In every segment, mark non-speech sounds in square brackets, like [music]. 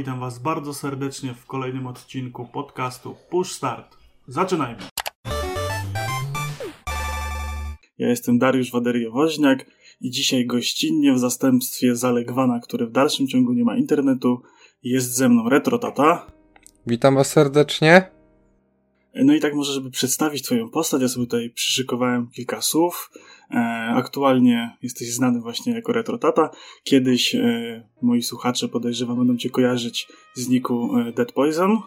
witam Was bardzo serdecznie w kolejnym odcinku podcastu Push Start. Zaczynajmy! Ja jestem Dariusz Waderiowoźniak i dzisiaj gościnnie w zastępstwie Zalegwana, który w dalszym ciągu nie ma internetu, jest ze mną Retro Tata. Witam Was serdecznie. No i tak może, żeby przedstawić Twoją postać, ja sobie tutaj przyszykowałem kilka słów. E, aktualnie jesteś znany właśnie jako retrotata. Kiedyś e, moi słuchacze podejrzewam będą Cię kojarzyć z niku e, Dead Poison.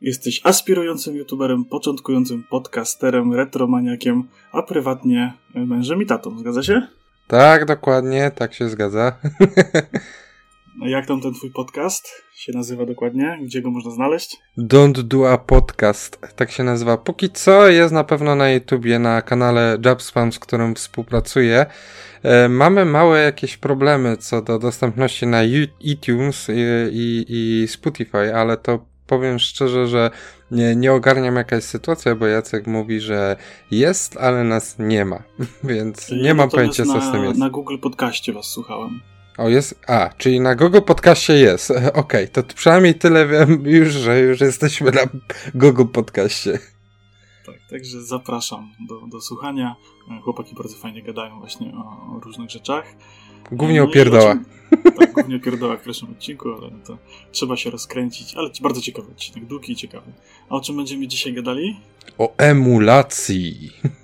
Jesteś aspirującym youtuberem, początkującym podcasterem, retromaniakiem, a prywatnie mężem i tatą. Zgadza się? Tak, dokładnie, tak się zgadza. [laughs] No jak tam ten twój podcast się nazywa dokładnie? Gdzie go można znaleźć? Don't Do a Podcast, tak się nazywa. Póki co jest na pewno na YouTubie, na kanale Jabspam, z którym współpracuję. E, mamy małe jakieś problemy co do dostępności na iTunes i, i, i Spotify, ale to powiem szczerze, że nie, nie ogarniam jaka jest sytuacja, bo Jacek mówi, że jest, ale nas nie ma, [laughs] więc nie mam pojęcia co z tym jest. Na Google Podcaście was słuchałem. O, jest. A, czyli na Google Podcastie jest. [laughs] Okej, okay, to przynajmniej tyle wiem [laughs] już, że już jesteśmy na Google Podcaście. Tak, także zapraszam do, do słuchania. Chłopaki bardzo fajnie gadają właśnie o, o różnych rzeczach. Głównie no o pierdołach. Tak, głównie o pierdołach w pierwszym odcinku, ale to trzeba się rozkręcić. Ale bardzo ciekawy odcinek, długi i ciekawy. A o czym będziemy dzisiaj gadali? O emulacji. [laughs]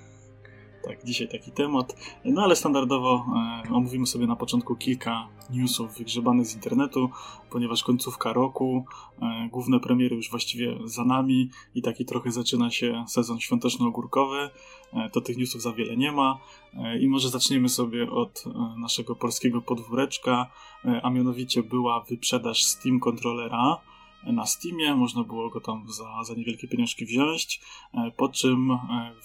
Tak, dzisiaj taki temat. No ale standardowo e, omówimy sobie na początku kilka newsów wygrzebanych z internetu, ponieważ końcówka roku, e, główne premiery już właściwie za nami i taki trochę zaczyna się sezon świąteczno-ogórkowy. E, to tych newsów za wiele nie ma. E, I może zaczniemy sobie od e, naszego polskiego podwóreczka, e, a mianowicie była wyprzedaż Steam kontrolera na Steamie, można było go tam za, za niewielkie pieniążki wziąć, e, po czym e,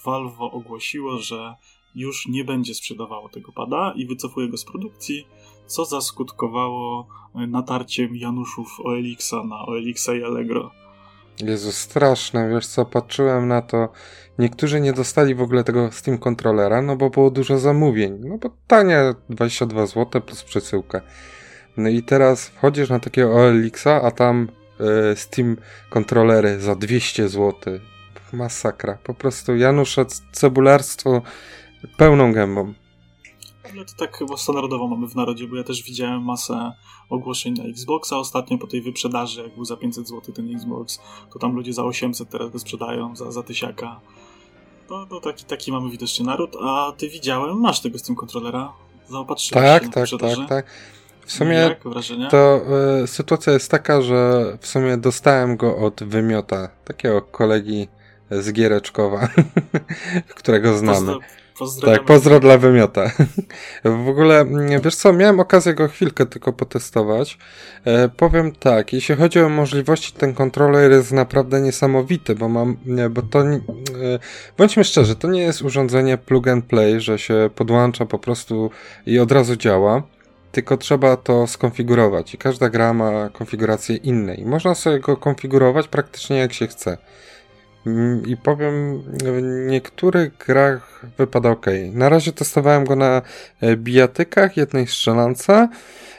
Valve ogłosiło, że już nie będzie sprzedawało tego pada i wycofuje go z produkcji, co zaskutkowało e, natarciem Januszów OLX na OLX i Allegro. Jezu, straszne, wiesz co, patrzyłem na to, niektórzy nie dostali w ogóle tego Steam kontrolera, no bo było dużo zamówień, no bo tanie 22 zł plus przesyłka. No i teraz wchodzisz na takiego OLX, a tam Steam kontrolery za 200 zł. Masakra. Po prostu Janusze cebularstwo pełną gębą. Ale to tak chyba standardowo mamy w narodzie, bo ja też widziałem masę ogłoszeń na Xboxa ostatnio po tej wyprzedaży, jak był za 500 zł ten Xbox, to tam ludzie za 800 teraz go sprzedają, za, za tysiaka. No, no taki, taki mamy widocznie naród, a ty widziałem, masz tego z tym kontrolera? Zaopatrzyłeś tak, się tak, tak, tak. W sumie Jak, to y, sytuacja jest taka, że w sumie dostałem go od wymiota, takiego kolegi z Giereczkowa, [laughs] którego znamy. Pozdro, tak, pozdro dla wymiota. [laughs] w ogóle, mm, wiesz co, miałem okazję go chwilkę tylko potestować. E, powiem tak, jeśli chodzi o możliwości, ten kontroler jest naprawdę niesamowity, bo mam, nie, bo to, e, bądźmy szczerzy, to nie jest urządzenie plug and play, że się podłącza po prostu i od razu działa tylko trzeba to skonfigurować i każda gra ma konfigurację innej. Można sobie go konfigurować praktycznie jak się chce. Mm, I powiem, w niektórych grach wypada ok. Na razie testowałem go na e, bijatykach, jednej strzelance.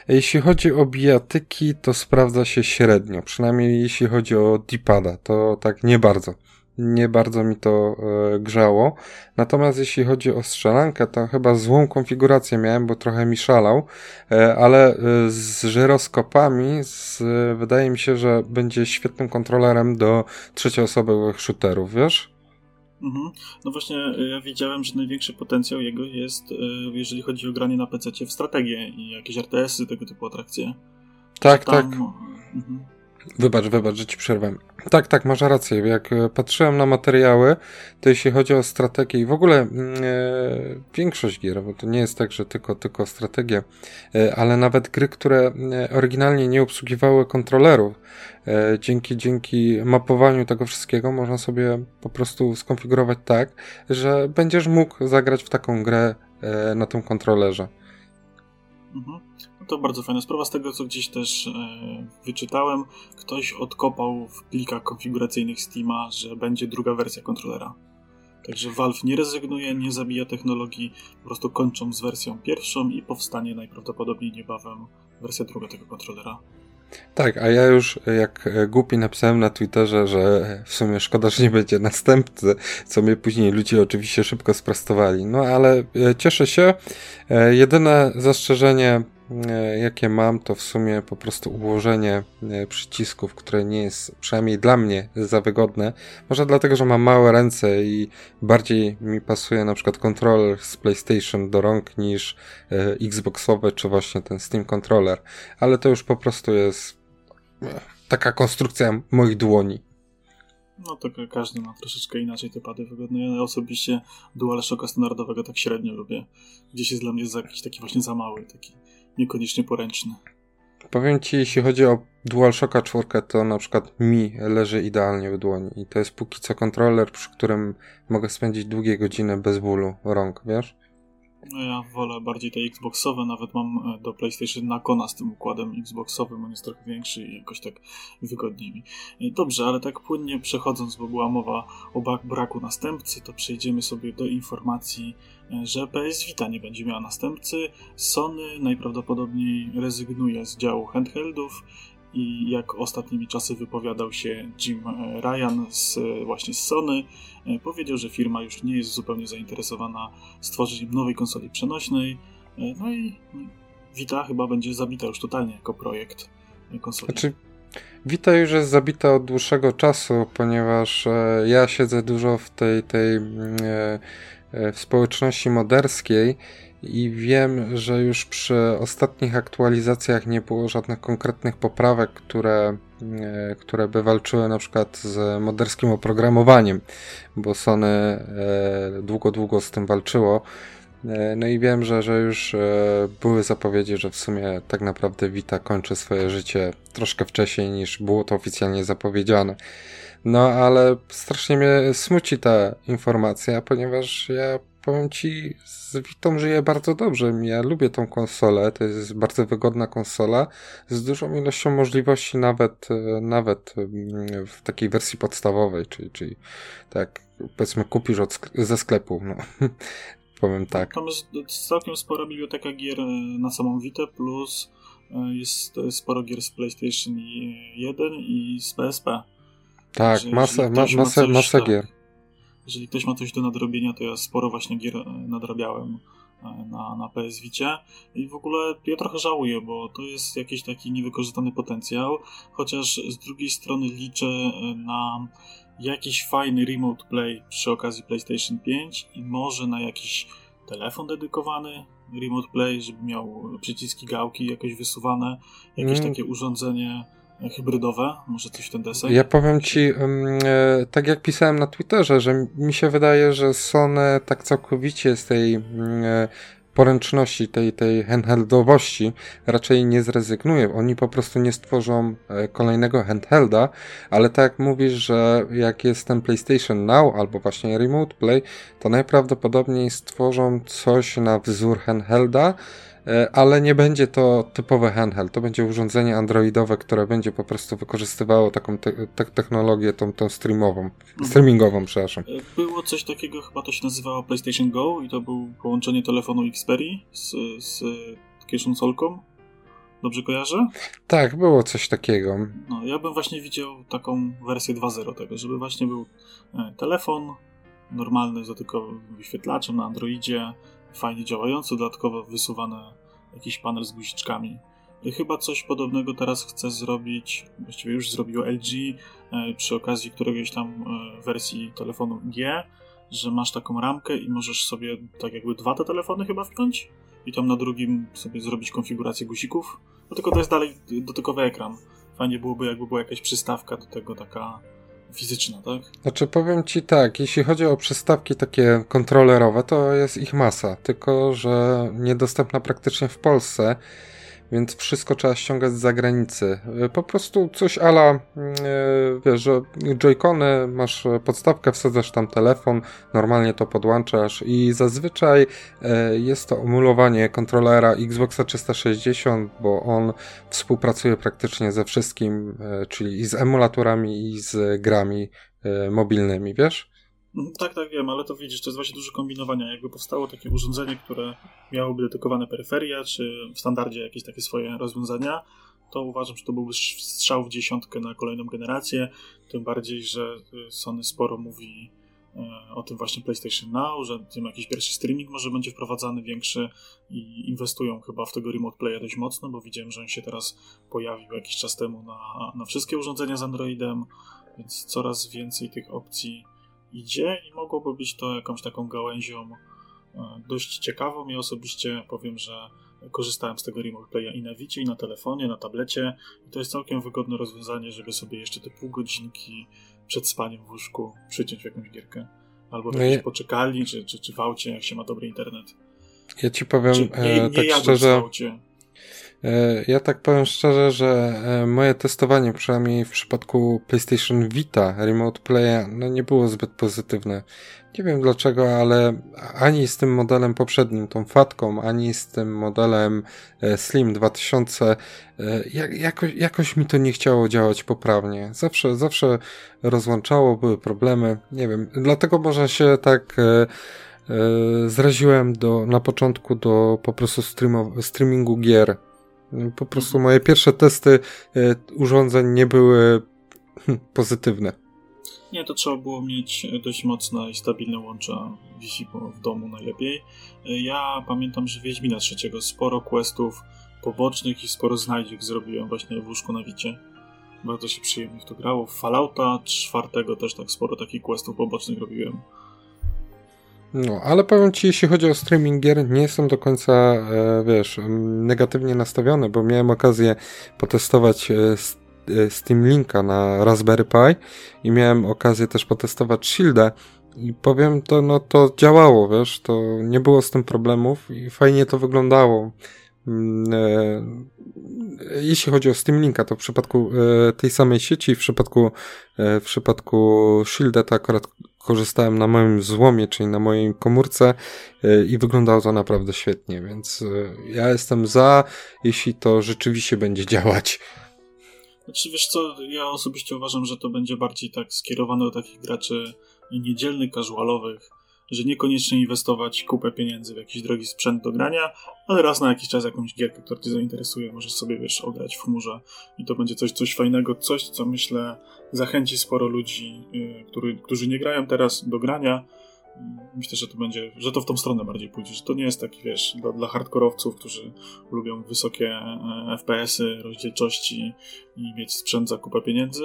Jeśli chodzi o bijatyki, to sprawdza się średnio. Przynajmniej jeśli chodzi o D-pada, to tak nie bardzo nie bardzo mi to e, grzało. Natomiast jeśli chodzi o strzelankę, to chyba złą konfigurację miałem, bo trochę mi szalał, e, ale e, z żyroskopami z, wydaje mi się, że będzie świetnym kontrolerem do trzecioosobowych shooterów, wiesz? Mhm. No właśnie, ja widziałem, że największy potencjał jego jest, jeżeli chodzi o granie na PC w strategię i jakieś RTS-y, tego typu atrakcje. Tak, tam, tak. Mhm. Wybacz, wybacz, że ci przerwam. Tak, tak, masz rację. Jak e, patrzyłem na materiały, to jeśli chodzi o strategię i w ogóle mm, e, większość gier, bo to nie jest tak, że tylko, tylko strategie, e, ale nawet gry, które e, oryginalnie nie obsługiwały kontrolerów, e, dzięki, dzięki mapowaniu tego wszystkiego można sobie po prostu skonfigurować tak, że będziesz mógł zagrać w taką grę e, na tym kontrolerze. Mhm to bardzo fajna sprawa. Z tego, co gdzieś też e, wyczytałem, ktoś odkopał w plikach konfiguracyjnych Steama, że będzie druga wersja kontrolera. Także Valve nie rezygnuje, nie zabija technologii, po prostu kończą z wersją pierwszą i powstanie najprawdopodobniej niebawem wersja druga tego kontrolera. Tak, a ja już jak głupi napisałem na Twitterze, że w sumie szkoda, że nie będzie następcy, co mnie później ludzie oczywiście szybko sprostowali. No ale e, cieszę się. E, jedyne zastrzeżenie E, jakie mam, to w sumie po prostu ułożenie e, przycisków, które nie jest przynajmniej dla mnie za wygodne. Może dlatego, że mam małe ręce i bardziej mi pasuje na przykład kontroler z PlayStation do rąk niż e, Xboxowe czy właśnie ten Steam Controller. Ale to już po prostu jest taka konstrukcja moich dłoni. No to każdy ma troszeczkę inaczej te pady wygodne. Ja osobiście DualShocka standardowego tak średnio lubię. Gdzieś jest dla mnie jakiś taki właśnie za mały, taki niekoniecznie poręczny. Powiem ci, jeśli chodzi o DualShocka 4, to na przykład mi leży idealnie w dłoni i to jest póki co kontroler, przy którym mogę spędzić długie godziny bez bólu rąk, wiesz? No ja wolę bardziej te Xboxowe, nawet mam e, do PlayStation Nakona z tym układem Xboxowym, on jest trochę większy i jakoś tak wygodniej mi. E, dobrze, ale tak płynnie przechodząc, bo była mowa o braku następcy, to przejdziemy sobie do informacji, że PS Vita nie będzie miała następcy. Sony najprawdopodobniej rezygnuje z działu handheldów i jak ostatnimi czasy wypowiadał się Jim Ryan z, właśnie z Sony, E, powiedział, że firma już nie jest zupełnie zainteresowana stworzeniem nowej konsoli przenośnej. E, no i Vita chyba będzie zabita już totalnie jako projekt konsoli. Znaczy, Vita już jest zabita od dłuższego czasu, ponieważ e, ja siedzę dużo w tej, tej mm, w społeczności moderskiej i wiem, że już przy ostatnich aktualizacjach nie było żadnych konkretnych poprawek, które, e, które by walczyły na przykład z moderskim oprogramowaniem, bo Sony e, długo, długo z tym walczyło. E, no i wiem, że, że już były zapowiedzi, że w sumie tak naprawdę Vita kończy swoje życie troszkę wcześniej niż było to oficjalnie zapowiedziane. No ale strasznie mnie smuci ta informacja, ponieważ ja powiem ci, z Witą żyję bardzo dobrze. Ja lubię tą konsolę, to jest bardzo wygodna konsola z dużą ilością możliwości, nawet, e, nawet mm, w takiej wersji podstawowej, czyli, czyli tak powiedzmy kupisz od, ze sklepu, no. [laughs] powiem tak. Tam jest całkiem spora biblioteka gier e, na samą Witę, plus e, jest sporo gier z PlayStation 1 i z PSP. Tak, masę, ma, masę, masę gier. Tak, jeżeli ktoś ma coś do nadrobienia, to ja sporo właśnie gier e, nadrabiałem e, na, na PS Vicie i w ogóle ja trochę żałuję, bo to jest jakiś taki niewykorzystany potencjał, chociaż z drugiej strony liczę e, na jakiś fajny remote play przy okazji PlayStation 5 i może na jakiś telefon dedykowany remote play, żeby miał przyciski gałki jakoś wysuwane, jakieś mm. takie urządzenie hybrydowe, może coś ten deseń? Ja powiem ci, e, tak jak pisałem na Twitterze, że mi się wydaje, że Sony tak całkowicie z tej e, poręczności, tej, tej handheldowości raczej nie zrezygnuje. Oni po prostu nie stworzą e, kolejnego handhelda, ale tak jak mówisz, że jak jest ten PlayStation Now albo właśnie Remote Play, to najprawdopodobniej stworzą coś na wzór handhelda, ale nie będzie to typowe handheld, to będzie urządzenie androidowe, które będzie po prostu wykorzystywało taką te te technologię, tą, tą streamową, mhm. streamingową, przepraszam. E, było coś takiego, chyba to się nazywało PlayStation Go i to było połączenie telefonu Xperia z, z kieszonsolką. Dobrze kojarzę? Tak, było coś takiego. No, ja bym właśnie widział taką wersję 2.0 tego, żeby właśnie był e, telefon normalny z dotykowym wyświetlaczem na Androidzie, fajnie działający, dodatkowo wysuwane jakiś panel z guziczkami. Chyba coś podobnego teraz chce zrobić, właściwie już zrobiło LG e, przy okazji któregoś tam e, wersji telefonu G, że masz taką ramkę i możesz sobie tak jakby dwa te telefony chyba wpiąć i tam na drugim sobie zrobić konfigurację guzików. No tylko to jest dalej dotykowy ekran. Fajnie byłoby jakby była jakaś przystawka do tego taka fizyczna, tak? Znaczy powiem ci tak, jeśli chodzi o przystawki takie kontrolerowe, to jest ich masa, tylko że niedostępna praktycznie w Polsce więc wszystko trzeba ściągać z zagranicy. E, po prostu coś ala, mm, e, wiesz, że joycony, masz podstawkę, wsadzasz tam telefon, normalnie to podłączasz i zazwyczaj e, jest to emulowanie kontrolera Xboxa 360, bo on współpracuje praktycznie ze wszystkim, czyli i z emulatorami i z grami mobilnymi, wiesz? Mhm, tak, tak, wiem, ale to widzisz, to jest właśnie dużo kombinowania. Jakby powstało takie urządzenie, które miałoby dedykowane peryferia, czy w standardzie jakieś takie swoje rozwiązania, to uważam, że to byłby strzał w dziesiątkę na kolejną generację. Tym bardziej, że y, Sony sporo mówi e, o tym właśnie PlayStation Now, że tym jakiś pierwszy streaming może będzie wprowadzany większy i inwestują chyba w tego Remote Playa dość mocno, bo widziałem, że on się teraz pojawił jakiś czas temu na, na wszystkie urządzenia z Androidem, więc coraz więcej tych opcji idzie i mogłoby być to jakąś taką gałęzią e, dość ciekawą. Ja osobiście powiem, że korzystałem z tego Remote Playa i na Wicie, i na telefonie, na tablecie i to jest całkiem wygodne rozwiązanie, żeby sobie jeszcze te pół godzinki przed spaniem w łóżku przyciąć w jakąś gierkę. Albo w no jakimś poczekalni, czy, czy, czy w aucie, jak się ma dobry internet. Ja ci powiem czy, nie, e, nie tak szczerze. E, ja tak powiem szczerze, że e, moje testowanie, przynajmniej w przypadku PlayStation Vita Remote Playa, no nie było zbyt pozytywne. Nie wiem dlaczego, ale ani z tym modelem poprzednim, tą Fatką, ani z tym modelem e, Slim 2000, jakoś, jakoś mi to nie chciało działać poprawnie. Zawsze, zawsze rozłączało, były problemy. Nie wiem, dlatego może się tak zraziłem do, na początku do po prostu streamingu gier po prostu moje pierwsze testy e, urządzeń nie były hm, pozytywne. Nie, to trzeba było mieć dość mocne i stabilne łącza Wi-Fi w domu najlepiej. E, ja pamiętam, że Wiedźmina trzeciego sporo questów pobocznych i sporo znajdziek zrobiłem właśnie w łóżku na Wicie. Bardzo się przyjemnie w to grało. Fallouta czwartego też tak sporo takich questów pobocznych robiłem. No, ale powiem Ci, jeśli chodzi o streaming gier, nie jestem do końca, e, wiesz, negatywnie nastawiony, bo miałem okazję potestować e, e, Steam Linka na Raspberry Pi i miałem okazję też potestować Shielda i powiem to, no to działało, wiesz, to nie było z tym problemów i fajnie to wyglądało. Jeśli chodzi o Steam Linka, to w przypadku tej samej sieci, w przypadku, w przypadku Shielda to akurat korzystałem na moim złomie, czyli na mojej komórce e, i wyglądało to naprawdę świetnie, więc e, ja jestem za, jeśli to rzeczywiście będzie [laughs] działać. Znaczy, wiesz co, ja osobiście uważam, że to będzie bardziej tak skierowane do takich graczy niedzielnych, casualowych, że niekoniecznie inwestować kupę pieniędzy w jakiś drogi sprzęt do grania, ale raz na jakiś czas jakąś gierkę, która cię zainteresuje, możesz sobie, wiesz, ograć w chmurze i to będzie coś, coś fajnego, coś, co myślę zachęci sporo ludzi, yy, który, którzy nie grają teraz do grania. Myślę, że to będzie, że to w tą stronę bardziej pójdzie, że to nie jest taki, wiesz, dla, dla hardkorowców, którzy lubią wysokie e, FPS-y, rozdzielczości i mieć sprzęt za kupę pieniędzy,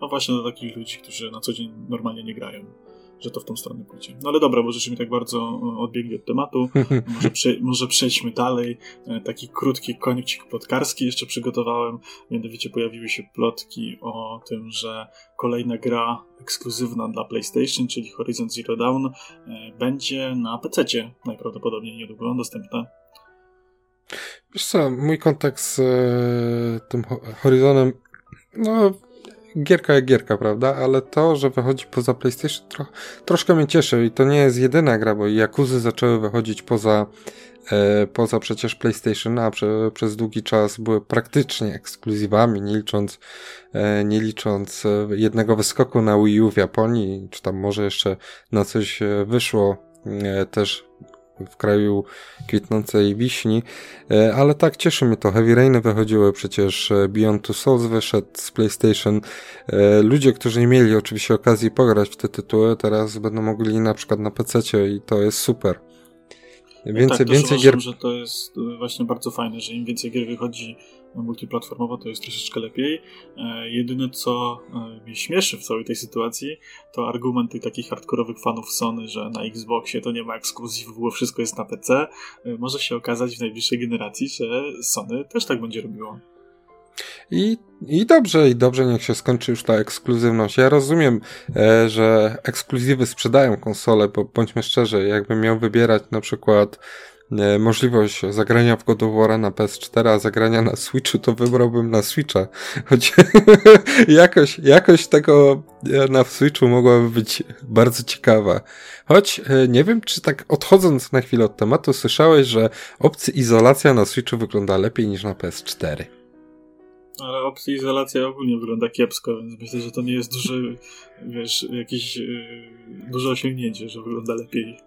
a właśnie dla takich ludzi, którzy na co dzień normalnie nie grają że to w tą stronę pójdzie. No ale dobra, bo żeśmy tak bardzo e, odbiegli od tematu. [laughs] Może, prze, może przejdźmy dalej. E, taki krótki konik podkarski jeszcze przygotowałem. Mianowicie pojawiły się plotki o tym, że kolejna gra ekskluzywna dla PlayStation, czyli Horizon Zero Dawn, e, będzie na PC najprawdopodobniej niedługo dostępna. Wiesz co, mój kontakt z tym Horizonem, no gierka jak gierka, prawda? Ale to, że wychodzi poza PlayStation tro, troszkę mnie cieszy i to nie jest jedyna gra, bo Jakuzy zaczęły wychodzić poza e, poza przecież PlayStation, a prze, przez długi czas były praktycznie ekskluzywami, nie licząc, e, nie licząc e, jednego wyskoku na Wii U w Japonii, czy tam może jeszcze na coś e, wyszło e, też w kraju kwitnącej wiśni, e, ale tak cieszy mnie to. Heavy Rainy wychodziły przecież, e, Beyond Two Souls wyszedł z PlayStation. E, ludzie, którzy nie mieli oczywiście okazji pograć w te tytuły, teraz będą mogli na przykład na PC i to jest super. Więcej, tak, więcej gier. że to jest właśnie bardzo fajne, że im więcej gier wychodzi multiplatformowo, to jest troszeczkę lepiej. E, jedyne, co mnie śmieszy w całej tej sytuacji, to argumenty takich hardkorowych fanów Sony, że na Xboxie to nie ma ekskluzywów, bo wszystko jest na PC. E, może się okazać w najbliższej generacji, że Sony też tak będzie robiło. I, I dobrze, i dobrze, niech się skończy już ta ekskluzywność. Ja rozumiem, e, że ekskluzywy sprzedają konsole, bo bądźmy szczerzy, jakbym miał wybierać na przykład możliwość zagrania w God na PS4, a zagrania na Switchu, to wybrałbym na Switcha. Choć [laughs] jakoś, jakoś tego e, na Switchu mogłaby być bardzo ciekawa. Choć e, nie wiem, czy tak odchodząc na chwilę od tematu, słyszałeś, że opcja izolacja na Switchu wygląda lepiej niż na PS4. Ale opcja izolacja ogólnie wygląda kiepsko, więc myślę, że to nie jest duże, wiesz, jakieś yy, duże osiągnięcie, że wygląda lepiej.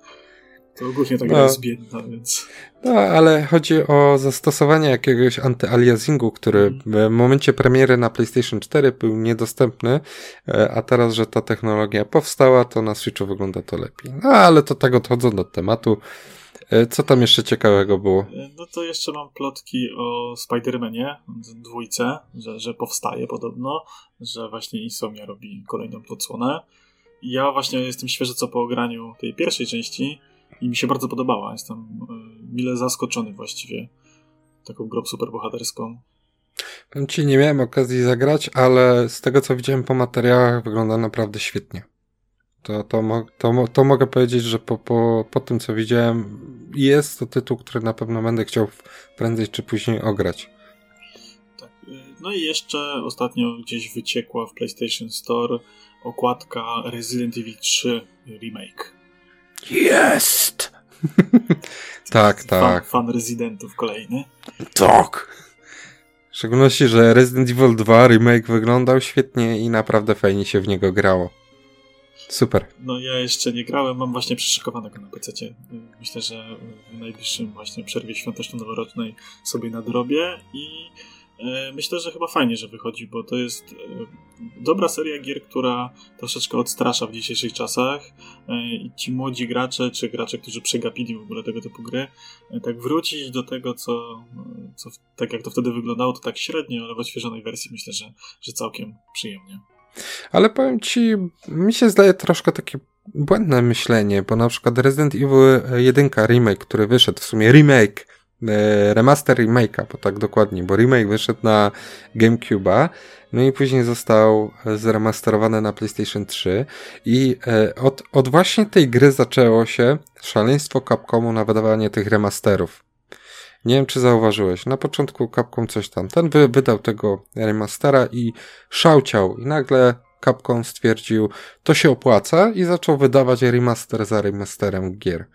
To ogólnie ta gra no. jest biedna, więc... No, ale chodzi o zastosowanie jakiegoś antyaliasingu, który mm. w momencie premiery na PlayStation 4 był niedostępny, e, a teraz, że ta technologia powstała, to na Switchu wygląda to lepiej. No, ale to tak odchodząc do tematu. E, co tam jeszcze ciekawego było? E, no to jeszcze mam plotki o Spider-Manie dwójce, że, że powstaje podobno, że właśnie Insomnia robi kolejną odsłonę. Ja właśnie jestem świeżo co po ograniu tej pierwszej części i mi się bardzo podobała. Jestem e, mile zaskoczony właściwie taką grą superbohaterską. Ci nie miałem okazji zagrać, ale z tego co widziałem po materiałach wygląda naprawdę świetnie. To, to, to, to mogę powiedzieć, że po, po, po tym co widziałem jest to tytuł, który na pewno będę chciał prędzej czy później ograć. Tak. Y, no i jeszcze ostatnio gdzieś wyciekła w PlayStation Store okładka Resident Evil 3 Remake. Jest! tak, [laughs] tak. Fan, fan Residentów kolejny. Tak. W szczególności, że Resident Evil 2 remake wyglądał świetnie i naprawdę fajnie się w niego grało. Super. No ja jeszcze nie grałem, mam właśnie przyszykowanego na PC. Myślę, że w najbliższym właśnie przerwie świąteczno-noworocznej sobie nadrobię i myślę, że chyba fajnie, że wychodzi, bo to jest e, dobra seria gier, która troszeczkę odstrasza w dzisiejszych czasach e, i ci młodzi gracze, czy gracze, którzy przegapili w ogóle tego typu gry, tak wrócić do tego, co, co tak jak to wtedy wyglądało, to tak średnio, ale w odświeżonej wersji myślę, że, że całkiem przyjemnie. Ale powiem ci, mi się zdaje troszkę takie błędne myślenie, bo na przykład Resident Evil 1 remake, który wyszedł, w sumie remake, e, remaster remake'a, bo tak dokładnie, bo remake wyszedł na GameCube'a, no i później został zremasterowany na PlayStation 3 i e, od, od właśnie tej gry zaczęło się szaleństwo Capcomu na wydawanie tych remasterów. Nie wiem, czy zauważyłeś. Na początku Capcom coś tam. Ten wy wydał tego remastera i szałciał. I nagle Capcom stwierdził, to się opłaca i zaczął wydawać remaster za remasterem gier.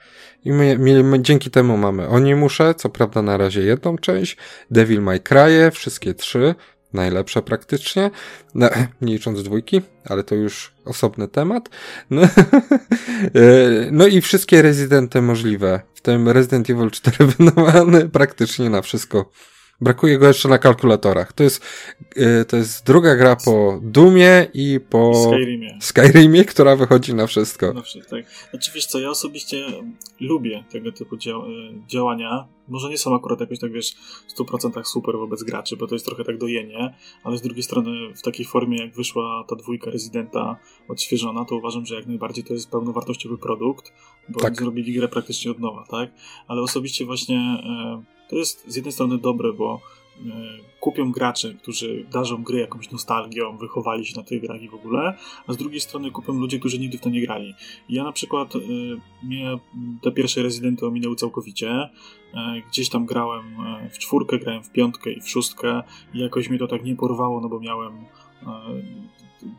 I my, my, my dzięki temu mamy Oni Muszę, co prawda na razie jedną część, Devil May Cry, wszystkie trzy, najlepsze praktycznie, no, [laughs] nie licząc dwójki, ale to już osobny temat. No, [laughs] e, no i wszystkie rezydenty możliwe, w tym Resident Evil 4 [laughs] wydawany praktycznie na wszystko. Brakuje go jeszcze na kalkulatorach. To jest, e, to jest druga gra po Dumie i po Skyrimie. Skyrimie, która wychodzi na wszystko. Na wszystko, tak. Znaczy wiesz co, ja osobiście lubię tego typu e, działania. Może nie są akurat jakoś tak wiesz w 100% super wobec graczy, bo to jest trochę tak dojenie, ale z drugiej strony w takiej formie jak wyszła ta dwójka Residenta odświeżona, to uważam, że jak najbardziej to jest pełnowartościowy produkt, bo tak. zrobili grę praktycznie od nowa, tak? Ale osobiście właśnie e, to jest z jednej strony dobre, bo e, kupią gracze, którzy darzą gry jakąś nostalgią, wychowali się na tych grach i w ogóle, a z drugiej strony kupią ludzie, którzy nigdy w to nie grali. Ja na przykład y, mnie te pierwsze rezydenty ominęły całkowicie. Y, gdzieś tam grałem w czwórkę, grałem w piątkę i w szóstkę i jakoś mnie to tak nie porwało, no bo miałem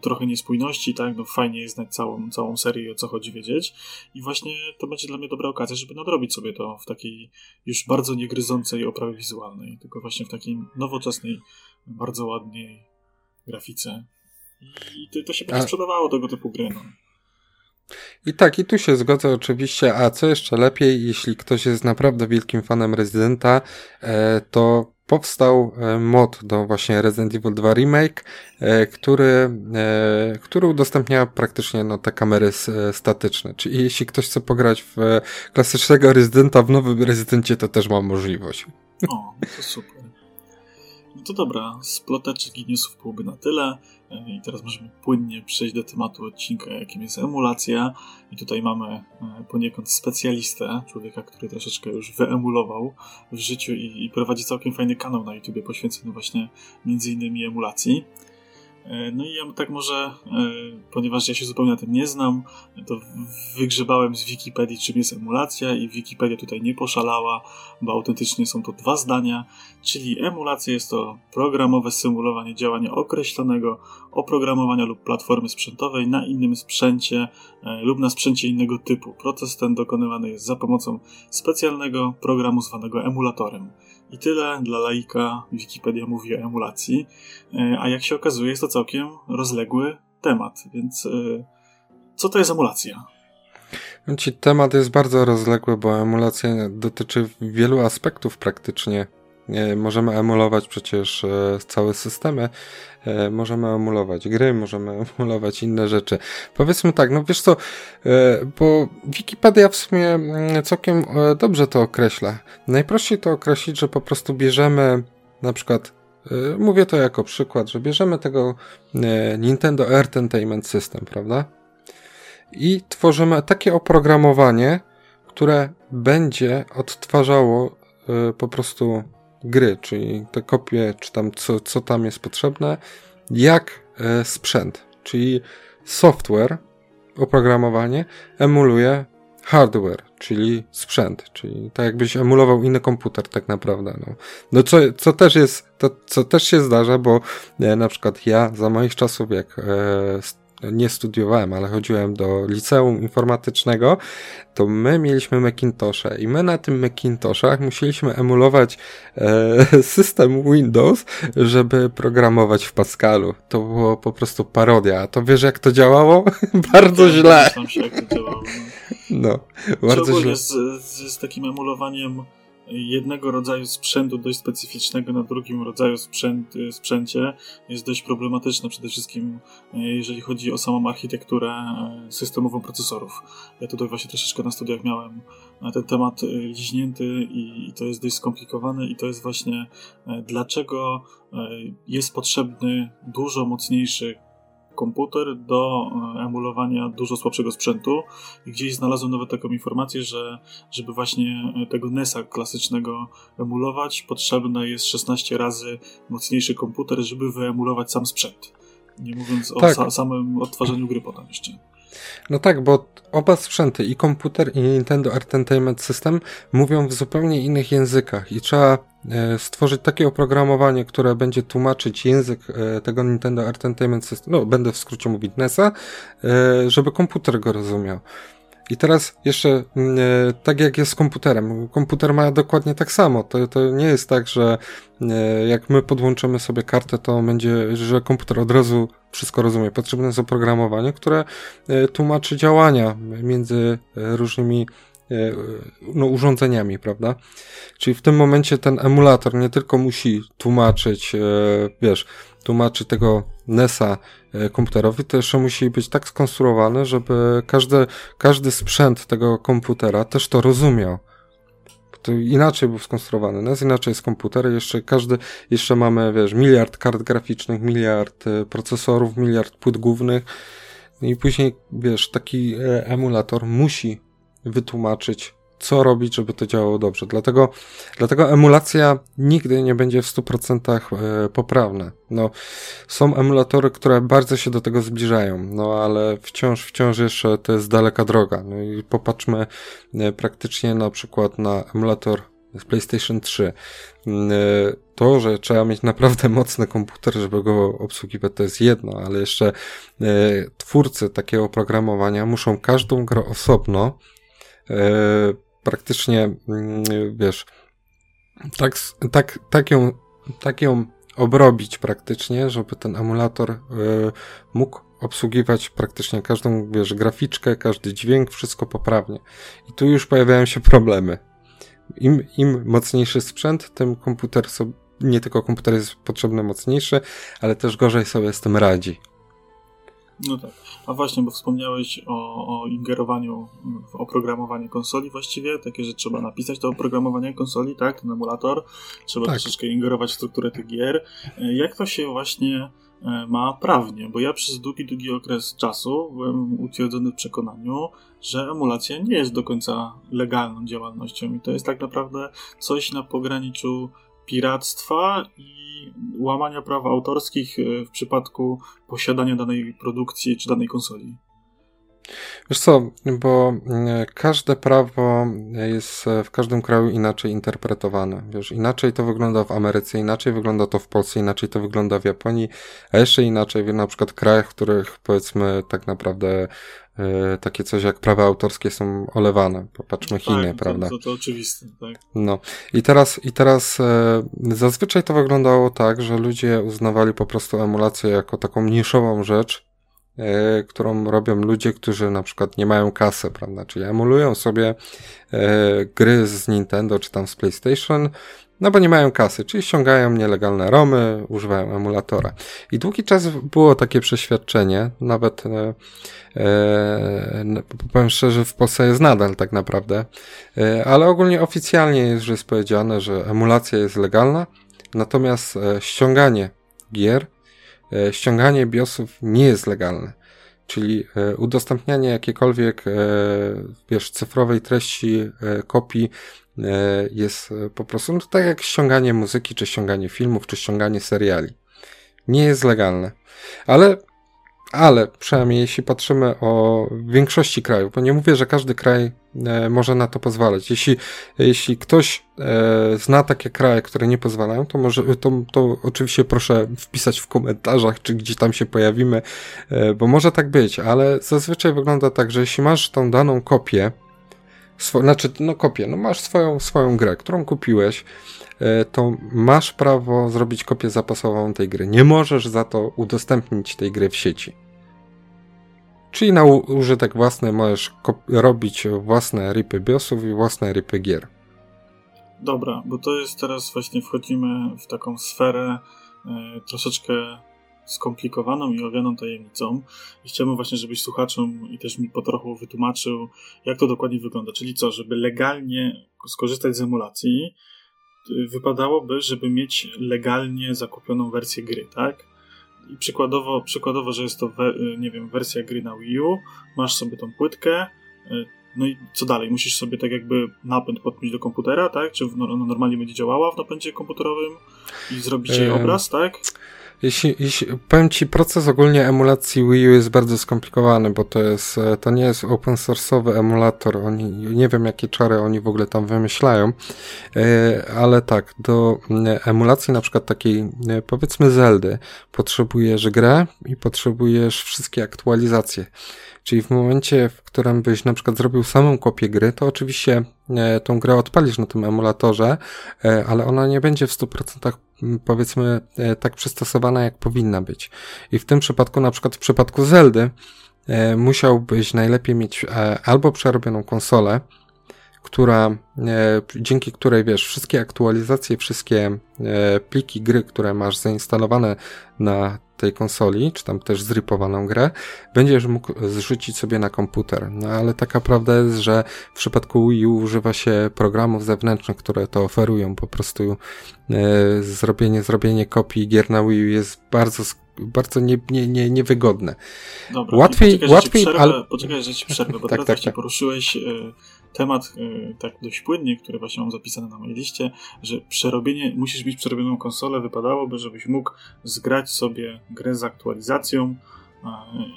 trochę niespójności, tak? No fajnie jest znać całą, całą serię i o co chodzi wiedzieć. I właśnie to będzie dla mnie dobra okazja, żeby nadrobić sobie to w takiej już bardzo niegryzącej oprawie wizualnej, tylko właśnie w takiej nowoczesnej, bardzo ładnej grafice. I to, to się będzie sprzedawało tego typu gry. No. I tak, i tu się zgodzę oczywiście, a co jeszcze lepiej, jeśli ktoś jest naprawdę wielkim fanem Residenta, e, to powstał e, mod do właśnie Resident Evil 2 Remake, e, który, e, który udostępnia praktycznie no, te kamery statyczne. Czyli jeśli ktoś chce pograć w klasycznego Residenta w nowym Rezydencie, to też ma możliwość. O, to super. No to dobra, z ploteczek i newsów byłoby na tyle. E, I teraz możemy płynnie przejść do tematu odcinka, jakim jest emulacja. I tutaj mamy e, poniekąd specjalistę, człowieka, który troszeczkę już wyemulował w życiu i, i prowadzi całkiem fajny kanał na YouTube poświęcony właśnie między innymi emulacji. E, no i ja tak może, e, ponieważ ja się zupełnie na tym nie znam, to wygrzebałem z Wikipedii, czym jest emulacja i Wikipedia tutaj nie poszalała, bo autentycznie są to dwa zdania, czyli emulacja jest to programowe symulowanie działania określonego oprogramowania lub platformy sprzętowej na innym sprzęcie e, lub na sprzęcie innego typu. Proces ten dokonywany jest za pomocą specjalnego programu zwanego emulatorem. I tyle dla laika. Wikipedia mówi o emulacji, e, a jak się okazuje, jest to całkiem rozległy temat. Więc e, co to jest emulacja? Ci temat jest bardzo rozległy, bo emulacja dotyczy wielu aspektów praktycznie. Możemy emulować przecież e, całe systemy, e, możemy emulować gry, możemy [laughs] emulować inne rzeczy. Powiedzmy tak, no wiesz co, e, bo Wikipedia w sumie mm, całkiem dobrze to określa. Najprościej to określić, że po prostu bierzemy na przykład Mówię to jako przykład, że bierzemy tego Nintendo Entertainment System, prawda? I tworzymy takie oprogramowanie, które będzie odtwarzało po prostu gry, czyli te kopie, czy tam co, co tam jest potrzebne, jak e, sprzęt, czyli software, oprogramowanie emuluje hardware, czyli sprzęt, czyli tak jakbyś emulował inny komputer tak naprawdę. No, no co, co też jest, to, co też się zdarza, bo e, na przykład ja za moich czasów, jak e, nie studiowałem, ale chodziłem do liceum informatycznego, to my mieliśmy Macintosha i my na tym Macintoshach musieliśmy emulować e, [laughs] system Windows, żeby programować w Pascalu. To było po prostu parodia. A to wiesz jak to działało? [laughs] bardzo źle. Się, jak to działało. No, no bardzo źle. Z, z takim emulowaniem jednego rodzaju sprzętu dość specyficznego na drugim rodzaju sprzęt, sprzęcie jest dość problematyczne, przede wszystkim e, jeżeli chodzi o samą architekturę e, systemową procesorów. Ja tutaj właśnie troszeczkę na studiach miałem ten temat liźnięty i to jest dość skomplikowane i to jest właśnie dlaczego jest potrzebny dużo mocniejszy komputer do e, emulowania dużo słabszego sprzętu. I gdzieś znalazłem nawet taką informację, że żeby właśnie e, tego NES-a klasycznego emulować, potrzebne jest 16 razy mocniejszy komputer, żeby wyemulować sam sprzęt. Nie mówiąc tak. o sa samym odtwarzaniu gry potem jeszcze. No tak, bo oba sprzęty, i komputer, i Nintendo Entertainment System, mówią w zupełnie innych językach i trzeba e, stworzyć takie oprogramowanie, które będzie tłumaczyć język e, tego Nintendo Entertainment System, no będę w skrócie mówić NESa, e, żeby komputer go rozumiał. I teraz jeszcze mm, e, tak jak jest z komputerem. Komputer ma dokładnie tak samo. To, to nie jest tak, że e, jak my podłączymy sobie kartę, to będzie, że komputer od razu wszystko rozumie. Potrzebne jest oprogramowanie, które e, tłumaczy działania między różnymi no, urządzeniami, prawda? Czyli w tym momencie ten emulator nie tylko musi tłumaczyć, wiesz, tłumaczy tego NESa e, komputerowi, to jeszcze musi być tak skonstruowany, żeby każdy, każdy sprzęt tego komputera też to rozumiał. To inaczej był skonstruowany NES, inaczej jest komputer, jeszcze każdy, jeszcze mamy, wiesz, miliard kart graficznych, miliard e, procesorów, miliard płyt głównych i później, wiesz, taki e, emulator musi wytłumaczyć co robić, żeby to działało dobrze. Dlatego, dlatego emulacja nigdy nie będzie w 100% e, poprawna. No, są emulatory, które bardzo się do tego zbliżają, no ale wciąż, wciąż jeszcze to jest daleka droga. No i popatrzmy e, praktycznie na przykład na emulator z PlayStation 3. Mm, e, to, że trzeba mieć naprawdę [laughs] mocny komputer, żeby go obsługiwać, to jest jedno, ale jeszcze twórcy takiego oprogramowania muszą każdą grę osobno praktycznie, mm, wiesz, tak, tak, tak, ją, tak ją obrobić praktycznie, żeby ten emulator y, mógł obsługiwać praktycznie każdą, wiesz, graficzkę, każdy dźwięk, wszystko poprawnie. I tu już pojawiają się problemy. Im, im mocniejszy sprzęt, tym komputer nie tylko komputer jest potrzebny mocniejszy, ale też gorzej sobie z tym radzi. No tak. A właśnie, bo wspomniałeś o, o ingerowaniu w oprogramowanie konsoli właściwie, takie, że trzeba napisać to oprogramowanie konsoli, tak, ten emulator, trzeba tak. troszeczkę ingerować w strukturę tych gier. E, jak to się właśnie e, ma prawnie? Bo ja przez długi, długi okres czasu byłem utwierdzony w przekonaniu, że emulacja nie jest do końca legalną działalnością i to jest tak naprawdę coś na pograniczu piractwa i łamania praw autorskich e, w przypadku posiadania danej produkcji czy danej konsoli? Wiesz co, bo e, każde prawo jest e, w każdym kraju inaczej interpretowane. Wiesz, inaczej to wygląda w Ameryce, inaczej wygląda to w Polsce, inaczej to wygląda w Japonii, a jeszcze inaczej w na przykład krajach, w których powiedzmy tak naprawdę takie coś jak prawa autorskie są olewane. Popatrzmy tak, Chiny, to, prawda? To, to, to oczywiste, tak. No. I teraz, i teraz e, zazwyczaj to wyglądało tak, że ludzie uznawali po prostu emulację jako taką niszową rzecz, e, którą robią ludzie, którzy na przykład nie mają kasy, prawda? Czyli emulują sobie e, gry z Nintendo czy tam z PlayStation, no bo nie mają kasy, czyli ściągają nielegalne romy, używają emulatora. I długi czas było takie przeświadczenie, nawet e, e, powiem szczerze, w Polsce jest nadal tak naprawdę, e, ale ogólnie oficjalnie jest już powiedziane, że emulacja jest legalna, natomiast e, ściąganie gier, e, ściąganie BIOSów nie jest legalne. Czyli e, udostępnianie jakiejkolwiek, wiesz, cyfrowej treści, kopii E, jest e, po prostu no, tak jak ściąganie muzyki, czy ściąganie filmów, czy ściąganie seriali. Nie jest legalne. Ale, ale przynajmniej jeśli patrzymy o większości krajów, bo nie mówię, że każdy kraj e, może na to pozwalać. Jeśli, jeśli ktoś e, zna takie kraje, które nie pozwalają, to może, to, to oczywiście proszę wpisać w komentarzach, czy gdzie tam się pojawimy, e, bo może tak być, ale zazwyczaj wygląda tak, że jeśli masz tą daną kopię, Swo, znaczy, no kopię, no masz swoją, swoją grę, którą kupiłeś, to masz prawo zrobić kopię zapasową tej gry. Nie możesz za to udostępnić tej gry w sieci. Czyli na użytek własny możesz robić własne ripy BIOSów i własne ripy gier. Dobra, bo to jest teraz właśnie wchodzimy w taką sferę e, troszeczkę skomplikowaną i owianą tajemnicą. I chciałbym właśnie, żebyś słuchaczom i też mi po trochu wytłumaczył, jak to dokładnie wygląda. Czyli co, żeby legalnie skorzystać z emulacji, y, wypadałoby, żeby mieć legalnie zakupioną wersję gry, tak? I przykładowo, przykładowo że jest to, we, nie wiem, wersja gry na Wii U, masz sobie tą płytkę, y, no i co dalej? Musisz sobie tak jakby napęd podpiąć do komputera, tak? Czy ona normalnie będzie działała w napędzie komputerowym i zrobić jej obraz, tak? Jeśli, jeśli, powiem Ci, proces ogólnie emulacji Wii U jest bardzo skomplikowany, bo to jest, e, to nie jest open source'owy emulator, oni, nie wiem jakie czary oni w ogóle tam wymyślają, e, ale tak, do emulacji na przykład takiej, e, powiedzmy Zeldy, potrzebujesz grę i potrzebujesz wszystkie aktualizacje. Czyli w momencie, w którym byś na przykład zrobił samą kopię gry, to oczywiście tą grę odpalisz na tym emulatorze, ale ona nie będzie w 100% powiedzmy e, tak przystosowana, jak powinna być. I w tym przypadku, na przykład w przypadku Zeldy, musiałbyś najlepiej mieć albo przerobioną konsolę, która, dzięki której wiesz, wszystkie aktualizacje, wszystkie pliki gry, które masz zainstalowane na tej konsoli, czy tam też zrypowaną grę, będziesz mógł zrzucić sobie na komputer. No ale taka prawda jest, że w przypadku Wii U używa się programów zewnętrznych, które to oferują. Po prostu e, zrobienie, zrobienie kopii gier na Wii U jest bardzo bardzo nie, nie, nie, niewygodne. Dobra, łatwiej, poczekaj, łatwiej, przerwę, ale... Poczekaj, że ci przerwę, bo [laughs] tak, teraz tak, tak. poruszyłeś y, temat y, tak dość płynnie, który właśnie mam zapisany na mojej liście, że przerobienie, musisz mieć przerobioną konsolę, wypadałoby, żebyś mógł zgrać sobie grę z aktualizacją,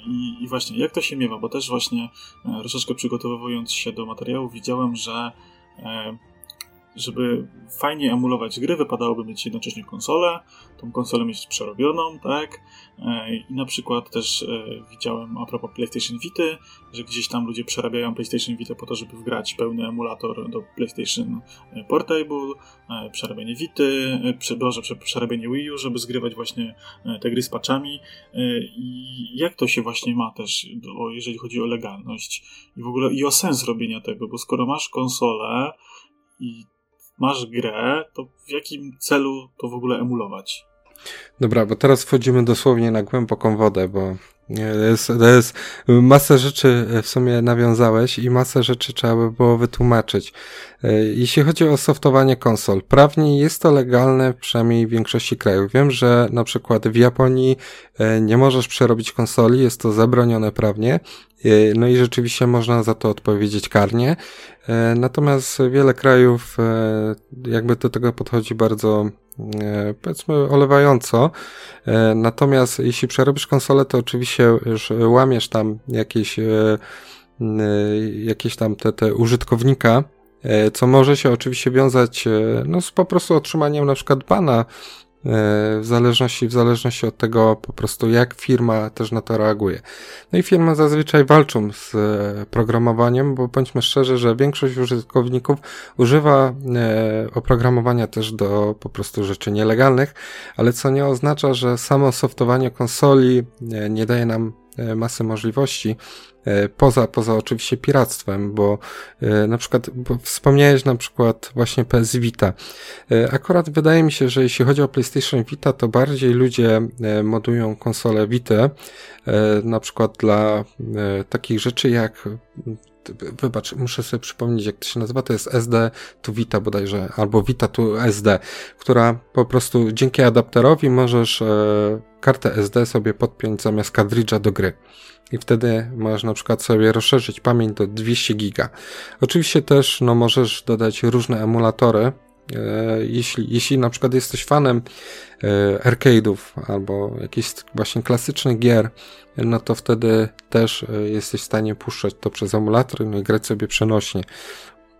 i, I, właśnie, jak to się miewa? Bo też właśnie e, troszeczkę przygotowując się do materiału, widziałem, że e, żeby fajnie emulować gry, wypadałoby mieć jednocześnie konsolę, tą konsolę mieć przerobioną, tak? E, I na przykład też e, widziałem a propos PlayStation Vita, że gdzieś tam ludzie przerabiają PlayStation Vita po to, żeby wgrać pełny emulator do PlayStation e, Portable, przerabianie Vity, boże, przerabianie Wii U, żeby zgrywać właśnie te gry z patchami. I jak to się właśnie ma też, jeżeli chodzi o legalność i w ogóle i o sens robienia tego, bo skoro masz konsolę i masz grę, to w jakim celu to w ogóle emulować? Dobra, bo teraz wchodzimy dosłownie na głęboką wodę, bo to jest, to jest masę rzeczy w sumie nawiązałeś i masę rzeczy trzeba by było wytłumaczyć. E, jeśli chodzi o softowanie konsol, prawnie jest to legalne przynajmniej w większości krajów. Wiem, że na przykład w Japonii e, nie możesz przerobić konsoli, jest to zabronione prawnie. E, no i rzeczywiście można za to odpowiedzieć karnie. Natomiast wiele krajów jakby do tego podchodzi bardzo E, powiedzmy olewająco. E, natomiast jeśli przerobisz konsolę, to oczywiście już łamiesz tam jakieś, e, jakieś tam te, te użytkownika, co może się oczywiście wiązać no, z po prostu otrzymaniem na przykład bana E, w zależności, w zależności od tego po prostu jak firma też na to reaguje. No i firmy zazwyczaj walczą z e, programowaniem, bo bądźmy szczerzy, że większość użytkowników używa e, oprogramowania też do po prostu rzeczy nielegalnych, ale co nie oznacza, że samo softowanie konsoli nie daje nam masę możliwości. Poza, poza oczywiście piractwem, bo na przykład bo wspomniałeś na przykład właśnie PS Vita. Akurat wydaje mi się, że jeśli chodzi o PlayStation Vita, to bardziej ludzie modują konsolę Vita, na przykład dla takich rzeczy jak wybacz, muszę sobie przypomnieć, jak to się nazywa, to jest SD to Vita bodajże, albo Vita to SD, która po prostu dzięki adapterowi możesz e, kartę SD sobie podpiąć zamiast kartridża do gry. I wtedy możesz na przykład sobie rozszerzyć pamięć do 200 giga. Oczywiście też, no, możesz dodać różne emulatory, E, jeśli, jeśli na przykład jesteś fanem e, arcade'ów albo jakichś właśnie klasycznych gier, no to wtedy też e, jesteś w stanie puszczać to przez emulator no i grać sobie przenośnie.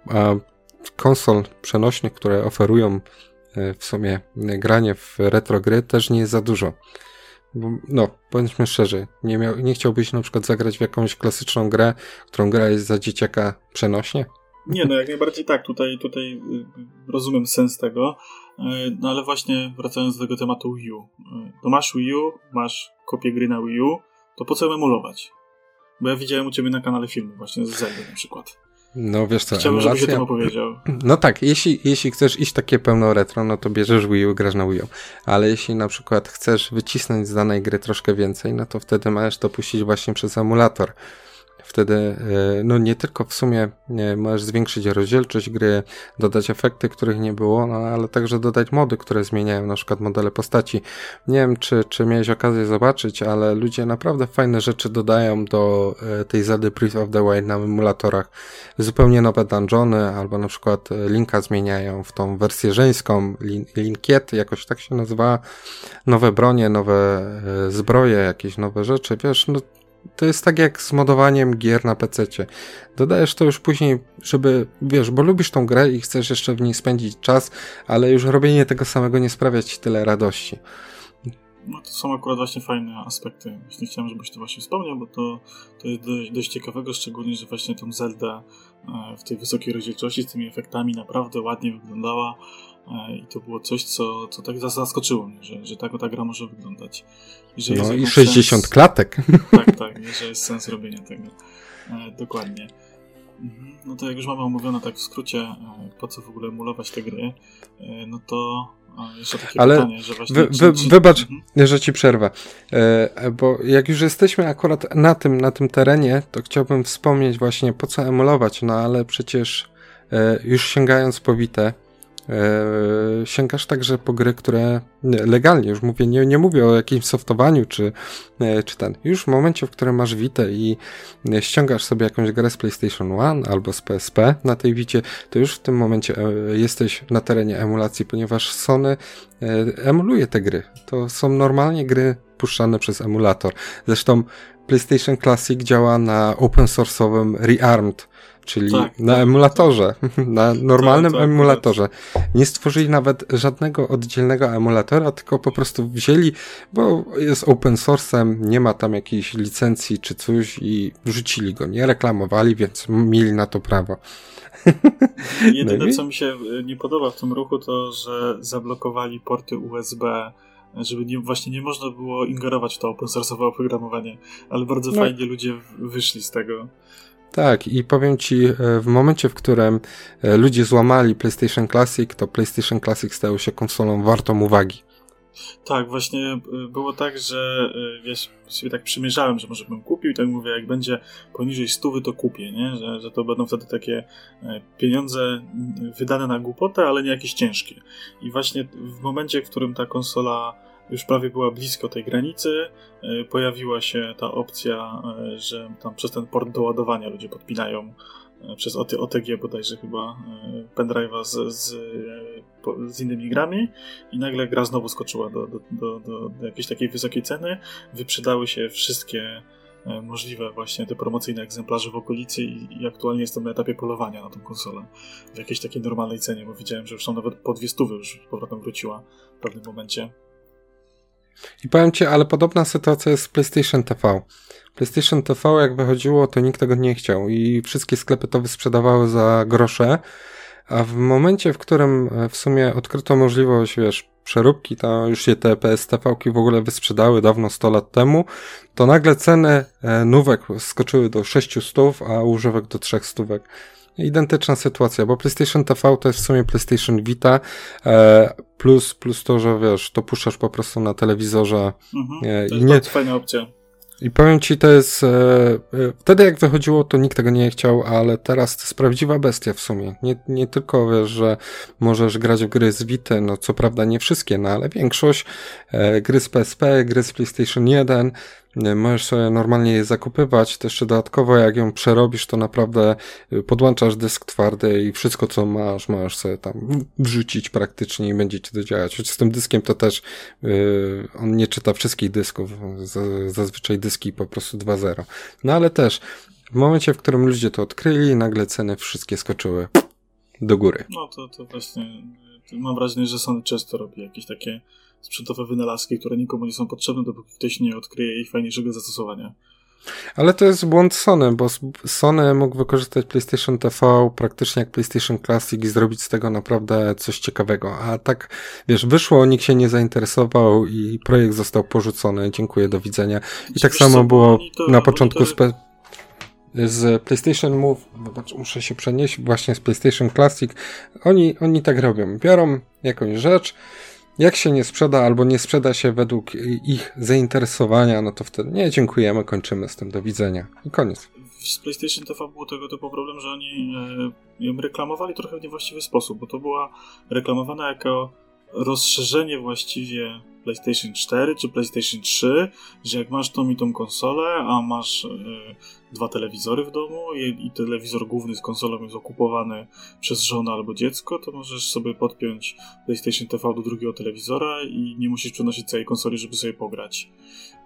A konsol przenośnych, które oferują w sumie granie w retro gry też nie jest za dużo. Bo, no, bądźmy szczerzy, nie, miał, nie chciałbyś na przykład zagrać w jakąś klasyczną grę, którą gra jest za dzieciaka przenośnie? Nie, no jak najbardziej tak, tutaj, tutaj y, rozumiem sens tego, y, no ale właśnie wracając do tego tematu Wii U. Y, to masz Wii U, masz kopię gry na Wii U, to po co ją emulować? Bo ja widziałem u ciebie na kanale filmy właśnie z Zelda na przykład. No wiesz co, Chciałbym, emulacja... żebyś o tym opowiedział. No tak, jeśli, jeśli chcesz iść takie pełno retro, no to bierzesz Wii U, grasz na Wii U. Ale jeśli na przykład chcesz wycisnąć z danej gry troszkę więcej, no to wtedy możesz to puścić właśnie przez emulator. Wtedy e, no nie tylko w sumie możesz zwiększyć rozdzielczość gry, dodać efekty, których nie było, no ale także dodać mody, które zmieniają na przykład modele postaci. Nie wiem, czy, czy miałeś okazję zobaczyć, ale ludzie naprawdę fajne rzeczy dodają do e, tej Zelda Breath of the Wild na emulatorach. Zupełnie nowe dungeony, albo na przykład e, Linka zmieniają w tą wersję żeńską, Linkiet, jakoś tak się nazywa, nowe bronie, nowe zbroje, jakieś nowe rzeczy, wiesz, no to jest tak jak z modowaniem gier na PC. Dodajesz to już później, żeby, wiesz, bo lubisz tą grę i chcesz jeszcze w niej spędzić czas, ale już robienie tego samego nie sprawia ci tyle radości. No to są akurat właśnie fajne aspekty. Właśnie chciałem, żebyś to właśnie wspomniał, bo to, to jest dość, dość ciekawego, szczególnie, że właśnie tą Zelda e, w tej wysokiej rozdzielczości z tymi efektami naprawdę ładnie wyglądała e, i to było coś, co, co tak zaskoczyło mnie, że, że tak ta gra może wyglądać. Że no i 60 sens... klatek. [laughs] Tak, tak, że jest sens robienia tego. E, dokładnie. Mhm. No to jak już mamy omówione tak w skrócie, po co w ogóle emulować te gry, no to ale pytanie, właśnie, wy, wy, czy, wybacz, mhm. że ci przerwę, e, bo jak już jesteśmy akurat na tym, na tym terenie, to chciałbym wspomnieć właśnie po co emulować, no ale przecież e, już sięgając po Witę, e, sięgasz także po gry, które legalnie, już mówię, nie, nie mówię o jakimś softowaniu czy, e, czy ten. Już w momencie, w którym masz Witę i ściągasz sobie jakąś grę z PlayStation 1 albo z PSP na tej Wicie, to już w tym momencie e, jesteś na terenie emulacji, ponieważ Sony e, emuluje te gry. To są normalnie gry puszczane przez emulator. Zresztą PlayStation Classic działa na open source'owym Rearmed czyli tak, na tak, emulatorze, [laughs] na normalnym tak, tak, emulatorze. Nie stworzyli nawet żadnego oddzielnego emulatora, tylko po prostu wzięli, bo jest open source'em, nie ma tam jakiejś licencji czy coś i wrzucili go, nie reklamowali, więc mieli na to prawo. [laughs] Jedyne, no co mi się nie podoba w tym ruchu, to, że zablokowali porty USB żeby nie, właśnie nie można było ingerować w to open source'owe oprogramowanie, ale bardzo no. fajnie ludzie wyszli z tego. Tak, i powiem ci, e, w momencie, w którym e, ludzie złamali PlayStation Classic, to PlayStation Classic stał się konsolą wartą uwagi. Tak, właśnie e, było tak, że wiesz, sobie tak przymierzałem, że może bym kupił i tak mówię, jak będzie poniżej stówy, to kupię, nie? Że, że to będą wtedy takie pieniądze wydane na głupotę, ale nie jakieś ciężkie. I właśnie w momencie, w którym ta konsola już prawie była blisko tej granicy, e, pojawiła się ta opcja, e, że tam przez ten port do ładowania ludzie podpinają e, przez OTG bodajże chyba pendrive'a z, z, z, innymi grami i nagle gra znowu skoczyła do, do, do, do, jakiejś takiej wysokiej ceny. Wyprzedały się wszystkie możliwe właśnie te promocyjne egzemplarze w okolicy i, i, aktualnie jestem na etapie polowania na tą konsolę w jakiejś takiej normalnej cenie, bo widziałem, że już są nawet po dwie stówy już powrotem wróciła w pewnym momencie. I powiem ci, ale podobna sytuacja jest z PlayStation TV. PlayStation TV jak wychodziło, to nikt tego nie chciał i wszystkie sklepy to wysprzedawały za grosze, a w momencie, w którym e, w sumie odkryto możliwość, wiesz, przeróbki, to już się te PSTV-ki w ogóle wysprzedały dawno 100 lat temu, to nagle ceny e, nówek skoczyły do 600, a używek do 300. Identyczna sytuacja, bo PlayStation TV to jest w sumie PlayStation Vita, e, plus, plus to, że wiesz, to puszczasz po prostu na telewizorze. Mhm, e, to jest nie, fajna opcja. I powiem ci, to jest. E, e, wtedy jak wychodziło, to nikt tego nie chciał, ale teraz to jest prawdziwa bestia w sumie. Nie, nie tylko wiesz, że możesz grać w gry z Vita, no co prawda nie wszystkie, no ale większość e, gry z PSP, gry z PlayStation 1, możesz normalnie je zakupywać. Jeszcze dodatkowo, jak ją przerobisz, to naprawdę y, podłączasz dysk twardy i wszystko, co masz, możesz sobie tam wrzucić praktycznie i będzie ci to działać. Choć z tym dyskiem to też yy, on nie czyta wszystkich dysków. Zazwyczaj dyski po prostu 2.0. No ale też w momencie, w którym ludzie to odkryli, nagle ceny wszystkie skoczyły do góry. No to, to właśnie mam wrażenie, że Sony często robi jakieś takie sprzętowe wynalazki, które nikomu nie są potrzebne, dopóki ktoś nie odkryje ich fajniejszego zastosowania. Ale to jest błąd Sony, bo Sony mógł wykorzystać PlayStation TV praktycznie jak PlayStation Classic i zrobić z tego naprawdę coś ciekawego. A tak, wiesz, wyszło, nikt się nie zainteresował i projekt został porzucony. Dziękuję, do widzenia. I tak samo co, było to, na początku to... z PlayStation Move, zobacz, muszę się przenieść właśnie z PlayStation Classic. Oni, oni tak robią. Biorą jakąś rzecz, jak się nie sprzeda albo nie sprzeda się według ich zainteresowania, no to wtedy nie, dziękujemy, kończymy z tym, do widzenia i koniec. Z PlayStation TV był tego typu problem, że oni e, ją reklamowali trochę w niewłaściwy sposób, bo to była reklamowana jako rozszerzenie właściwie PlayStation 4 czy PlayStation 3, że jak masz tą i tą konsolę, a masz e, dwa telewizory w domu i, i, telewizor główny z konsolą jest okupowany przez żonę albo dziecko, to możesz sobie podpiąć PlayStation TV do drugiego telewizora i nie musisz przenosić całej konsoli, żeby sobie pograć.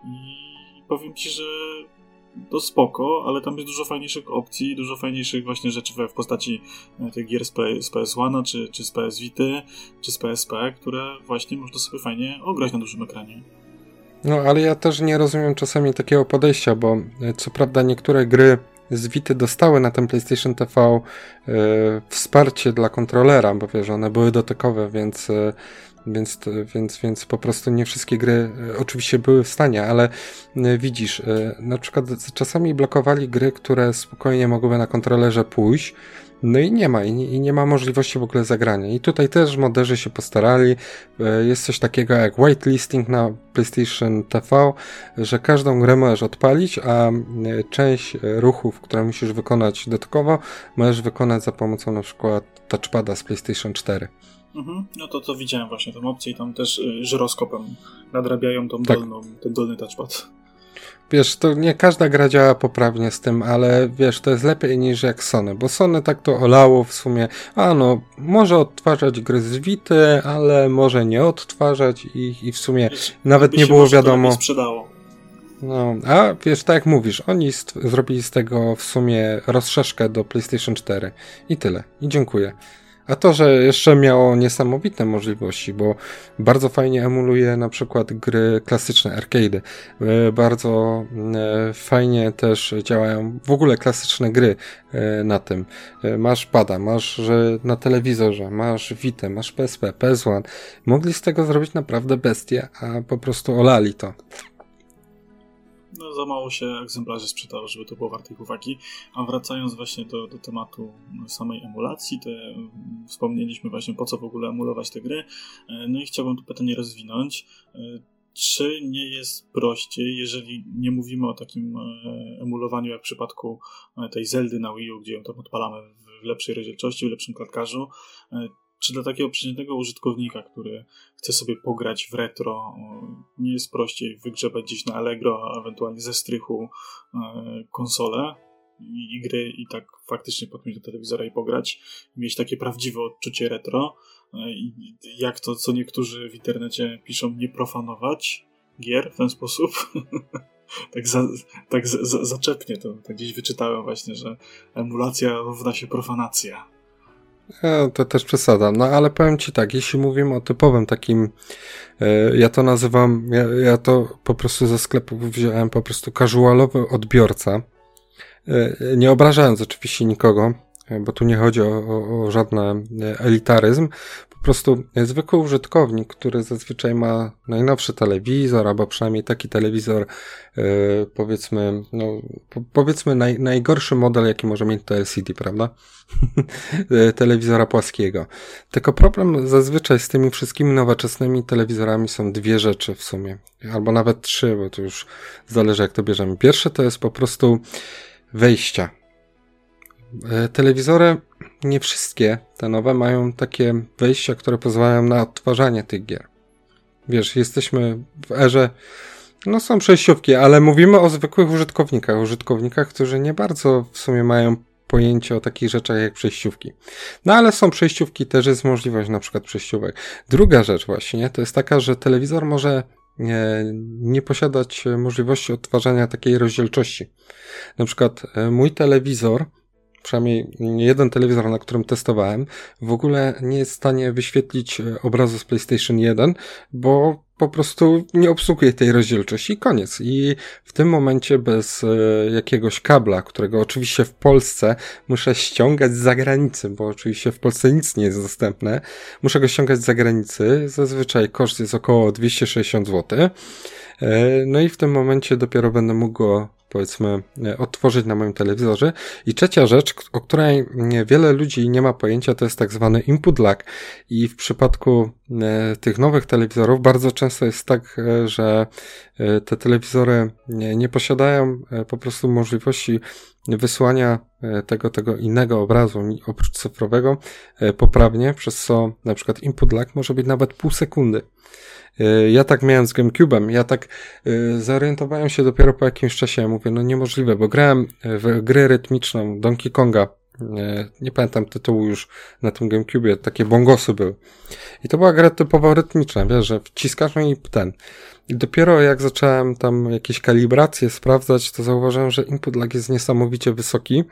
I powiem ci, że to spoko, ale tam jest dużo fajniejszych opcji, dużo fajniejszych właśnie rzeczy w postaci e, tych gier z, PS1, czy, czy z PS Vita, czy z PSP, które właśnie można sobie fajnie ograć na dużym ekranie. No, ale ja też nie rozumiem czasami takiego podejścia, bo e, co prawda niektóre gry z Vity dostały na ten PlayStation TV e, wsparcie dla kontrolera, bo wiesz, one były dotykowe, więc więc, więc, więc po prostu nie wszystkie gry e, oczywiście były w stanie, ale e, widzisz, e, na przykład czasami blokowali gry, które spokojnie mogłyby na kontrolerze pójść, no i nie ma, i nie, i nie, ma możliwości w ogóle zagrania. I tutaj też moderzy się postarali. Jest coś takiego jak whitelisting na PlayStation TV, że każdą grę możesz odpalić, a część ruchów, które musisz wykonać dodatkowo, możesz wykonać za pomocą na przykład touchpada z PlayStation 4. Mhm. No to to widziałem właśnie tę opcję i tam też y, żyroskopem nadrabiają tą tak. dolną, ten dolny touchpad. Wiesz, to nie każda gra działa poprawnie z tym, ale wiesz, to jest lepiej niż jak Sony, bo Sony tak to olało w sumie, a no, może odtwarzać gry z Vity, ale może nie odtwarzać ich i w sumie wiesz, nawet nie było wiadomo. sprzedało. No, a wiesz, tak jak mówisz, oni zrobili z tego w sumie rozszerzkę do PlayStation 4 i tyle. I dziękuję. A to, że jeszcze miało niesamowite możliwości, bo bardzo fajnie emuluje na przykład gry klasyczne, arcade. E, bardzo e, fajnie też działają w ogóle klasyczne gry e, na tym. Masz pada, masz na telewizorze, masz Vita, masz PSP, PS1. Mogli z tego zrobić naprawdę bestie, a po prostu olali to no, za mało się egzemplarzy sprzedało, żeby to było warte ich uwagi. A wracając właśnie do, do tematu samej emulacji, to wspomnieliśmy właśnie po co w ogóle emulować te gry. E, no i chciałbym tu pytanie rozwinąć. E, czy nie jest prościej, jeżeli nie mówimy o takim e, emulowaniu jak w przypadku tej Zeldy na Wii U, gdzie ją tam odpalamy w lepszej rozdzielczości, w lepszym klatkarzu, czy dla takiego przeciętnego użytkownika, który chce sobie pograć w retro, nie jest prościej wygrzebać gdzieś na Allegro, a ewentualnie ze strychu e, konsolę i, i gry i tak faktycznie podpiąć do telewizora i pograć, mieć takie prawdziwe odczucie retro e, i jak to, co niektórzy w internecie piszą, nie profanować gier w ten sposób. [laughs] tak za, tak za, za, zaczepnie to tak gdzieś wyczytałem właśnie, że emulacja równa się profanacja. Ja, to też przesada. No ale powiem ci tak, jeśli mówimy o typowym takim, e, ja to nazywam, ja, ja to po prostu ze sklepu wziąłem po prostu casualowy odbiorca. E, nie obrażając oczywiście nikogo, e, bo tu nie chodzi o, o, o żadny elitaryzm. Prostu zwykły użytkownik, który zazwyczaj ma najnowszy telewizor, albo przynajmniej taki telewizor, yy, powiedzmy, no, po, powiedzmy naj, najgorszy model, jaki może mieć to LCD, prawda? [laughs] Telewizora płaskiego. Tylko problem zazwyczaj z tymi wszystkimi nowoczesnymi telewizorami są dwie rzeczy w sumie, albo nawet trzy, bo to już zależy jak to bierzemy. Pierwsze to jest po prostu wejścia. E, telewizory, nie wszystkie te nowe, mają takie wejścia, które pozwalają na odtwarzanie tych gier. Wiesz, jesteśmy w erze, no są przejściówki, ale mówimy o zwykłych użytkownikach, użytkownikach, którzy nie bardzo w sumie mają pojęcie o takich rzeczach jak przejściówki. No ale są przejściówki, też jest możliwość na przykład przejściówek. Druga rzecz właśnie to jest taka, że telewizor może nie, nie posiadać możliwości odtwarzania takiej rozdzielczości. Na przykład e, mój telewizor przynajmniej jeden telewizor, na którym testowałem, w ogóle nie jest w stanie wyświetlić e, obrazu z PlayStation 1, bo po prostu nie obsługuje tej rozdzielczości i koniec. I w tym momencie bez e, jakiegoś kabla, którego oczywiście w Polsce muszę ściągać z zagranicy, bo oczywiście w Polsce nic nie jest dostępne, muszę go ściągać z zagranicy, zazwyczaj koszt jest około 260 zł. E, no i w tym momencie dopiero będę mógł go powiedzmy e, odtworzyć na moim telewizorze. I trzecia rzecz, o której wiele ludzi nie ma pojęcia, to jest tak zwany input lag. I w przypadku e, tych nowych telewizorów bardzo często jest tak, e, że te telewizory nie posiadają po prostu możliwości wysłania tego, tego innego obrazu, oprócz cyfrowego, poprawnie, przez co na przykład input lag może być nawet pół sekundy. Y, ja tak miałem z GameCube'em, ja tak y, zorientowałem się dopiero po jakimś czasie, mówię, no niemożliwe, bo grałem w grę rytmiczną Donkey Konga, nie pamiętam tytułu już na tym GameCube, takie bongosy były. I to była gra typowo rytmiczna, wiesz, że wciskasz i ten. I dopiero jak zacząłem tam jakieś kalibracje sprawdzać, to zauważyłem, że input lag jest niesamowicie wysoki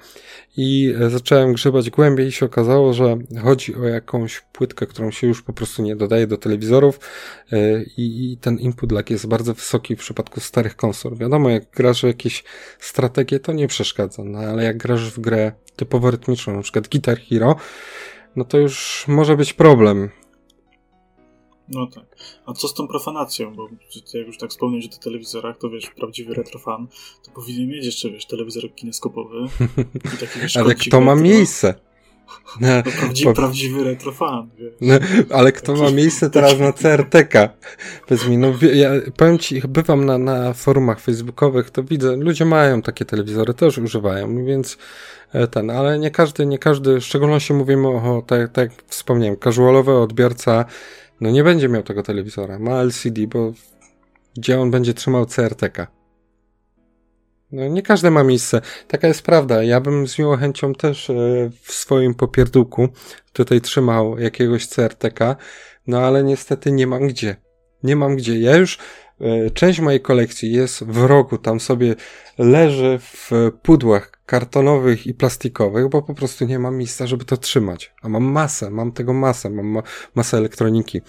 i e, zacząłem grzebać głębiej i się okazało, że chodzi o jakąś płytkę, którą się już po prostu nie dodaje do telewizorów e, i, ten input lag jest bardzo wysoki w przypadku starych konsol. Wiadomo, jak grasz w jakieś strategie, to nie przeszkadza, no ale jak grasz w grę typowo rytmiczną, na przykład Guitar Hero, no to już może być problem. No tak. A co z tą profanacją? Bo jak już tak wspomniałeś o telewizorach, to wiesz, prawdziwy retrofan, to powinien mieć jeszcze, wiesz, telewizor kineskopowy. [laughs] I taki, wiesz, Ale kto ma miejsce? No, prawdziwy, prawdziwy retrofan. No, ale kto ma miejsce teraz na CRTK? Powiedz mi, no ja powiem ci, bywam na, na forumach facebookowych, to widzę, ludzie mają takie telewizory, też używają, więc e, ten, ale nie każdy, nie każdy, w szczególności mówimy o, tak, tak jak wspomniałem, casualowy odbiorca no nie będzie miał tego telewizora. Ma LCD, bo gdzie on będzie trzymał CRTK? No nie każde ma miejsce. Taka jest prawda. Ja bym z miłą chęcią też e, w swoim popierdółku tutaj trzymał jakiegoś CRTK, no ale niestety nie mam gdzie. Nie mam gdzie. Ja już e, część mojej kolekcji jest w rogu, tam sobie leży w pudłach kartonowych i plastikowych, bo po prostu nie mam miejsca, żeby to trzymać. A mam masę, mam tego masę, mam masę elektroniki.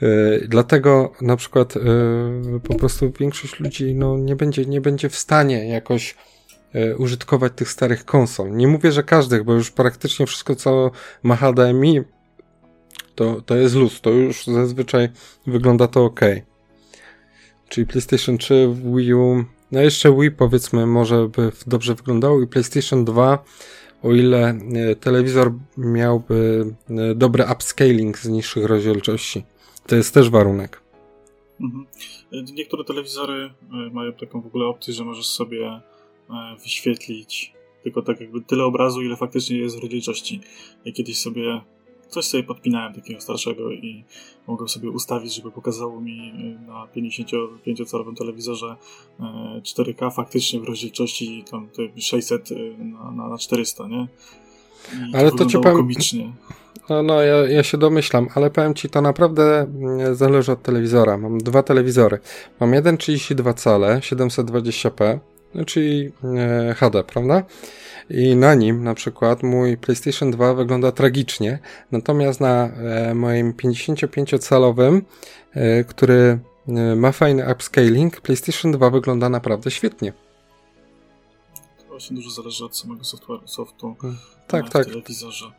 Yy, dlatego na przykład yy, po prostu większość ludzi no, nie, będzie, nie będzie w stanie jakoś yy, użytkować tych starych konsol. Nie mówię, że każdych, bo już praktycznie wszystko, co ma HDMI, to, to jest luz, to już zazwyczaj wygląda to ok. Czyli PlayStation 3, Wii U, no jeszcze Wii powiedzmy może by dobrze wyglądało i PlayStation 2 o ile e, telewizor miałby e, dobry upscaling z niższych rozdzielczości. To jest też warunek. Mhm. Niektóre telewizory e, mają taką w ogóle opcję, że możesz sobie wyświetlić tylko tak jakby tyle obrazu, ile faktycznie jest w rozdzielczości. Ja kiedyś sobie coś sobie podpinałem takiego starszego i mogłem sobie ustawić, żeby pokazało mi e, na 55-calowym telewizorze 4K e, faktycznie w rozdzielczości tam 600 e, na, na 400, nie? I ale to, to komicznie. No, no ja, ja się domyślam, ale powiem ci, to naprawdę mm, zależy od telewizora. Mam dwa telewizory. Mam jeden 32 cale, 720p, no, czyli HD, prawda? i na nim na przykład mój PlayStation 2 wygląda tragicznie, natomiast na e, moim 55-calowym, e, który e, ma fajny upscaling, PlayStation 2 wygląda naprawdę świetnie. właśnie dużo zależy od samego software'u, softu tak, w tak. telewizorze.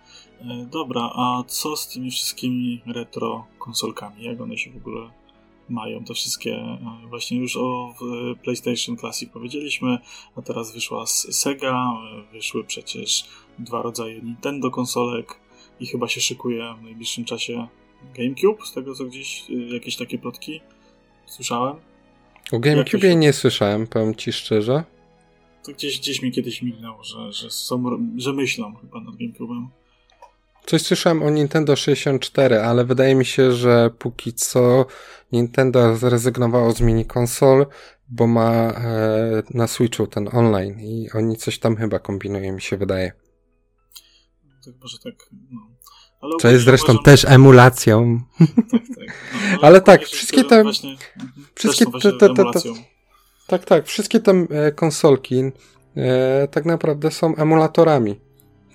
Dobra, a co z tymi wszystkimi retro konsolkami? Jak one się w ogóle mają te wszystkie, e, właśnie już o PlayStation Classic powiedzieliśmy, a teraz wyszła Sega, e, wyszły przecież dwa rodzaje Nintendo konsolek i chyba się szykuje w najbliższym czasie GameCube, z tego co gdzieś e, jakieś takie plotki słyszałem. O GameCube nie słyszałem, powiem ci szczerze. To gdzieś, gdzieś mi kiedyś mignęło, że, że, są, że myślą chyba nad GameCube'em. Coś słyszałem o Nintendo 64, ale wydaje mi się, że póki co Nintendo zrezygnowało z mini konsol, bo ma e, na Switchu ten online i oni coś tam chyba kombinują, mi się wydaje. Tak, może tak, no. Ale Co jest zresztą uważam, też emulacją. Tak, tak. No, [laughs] ale, tak, wszystkie te. Właśnie, wszystkie te, te, te, te, Tak, tak. Wszystkie te e, konsolki e, tak naprawdę są emulatorami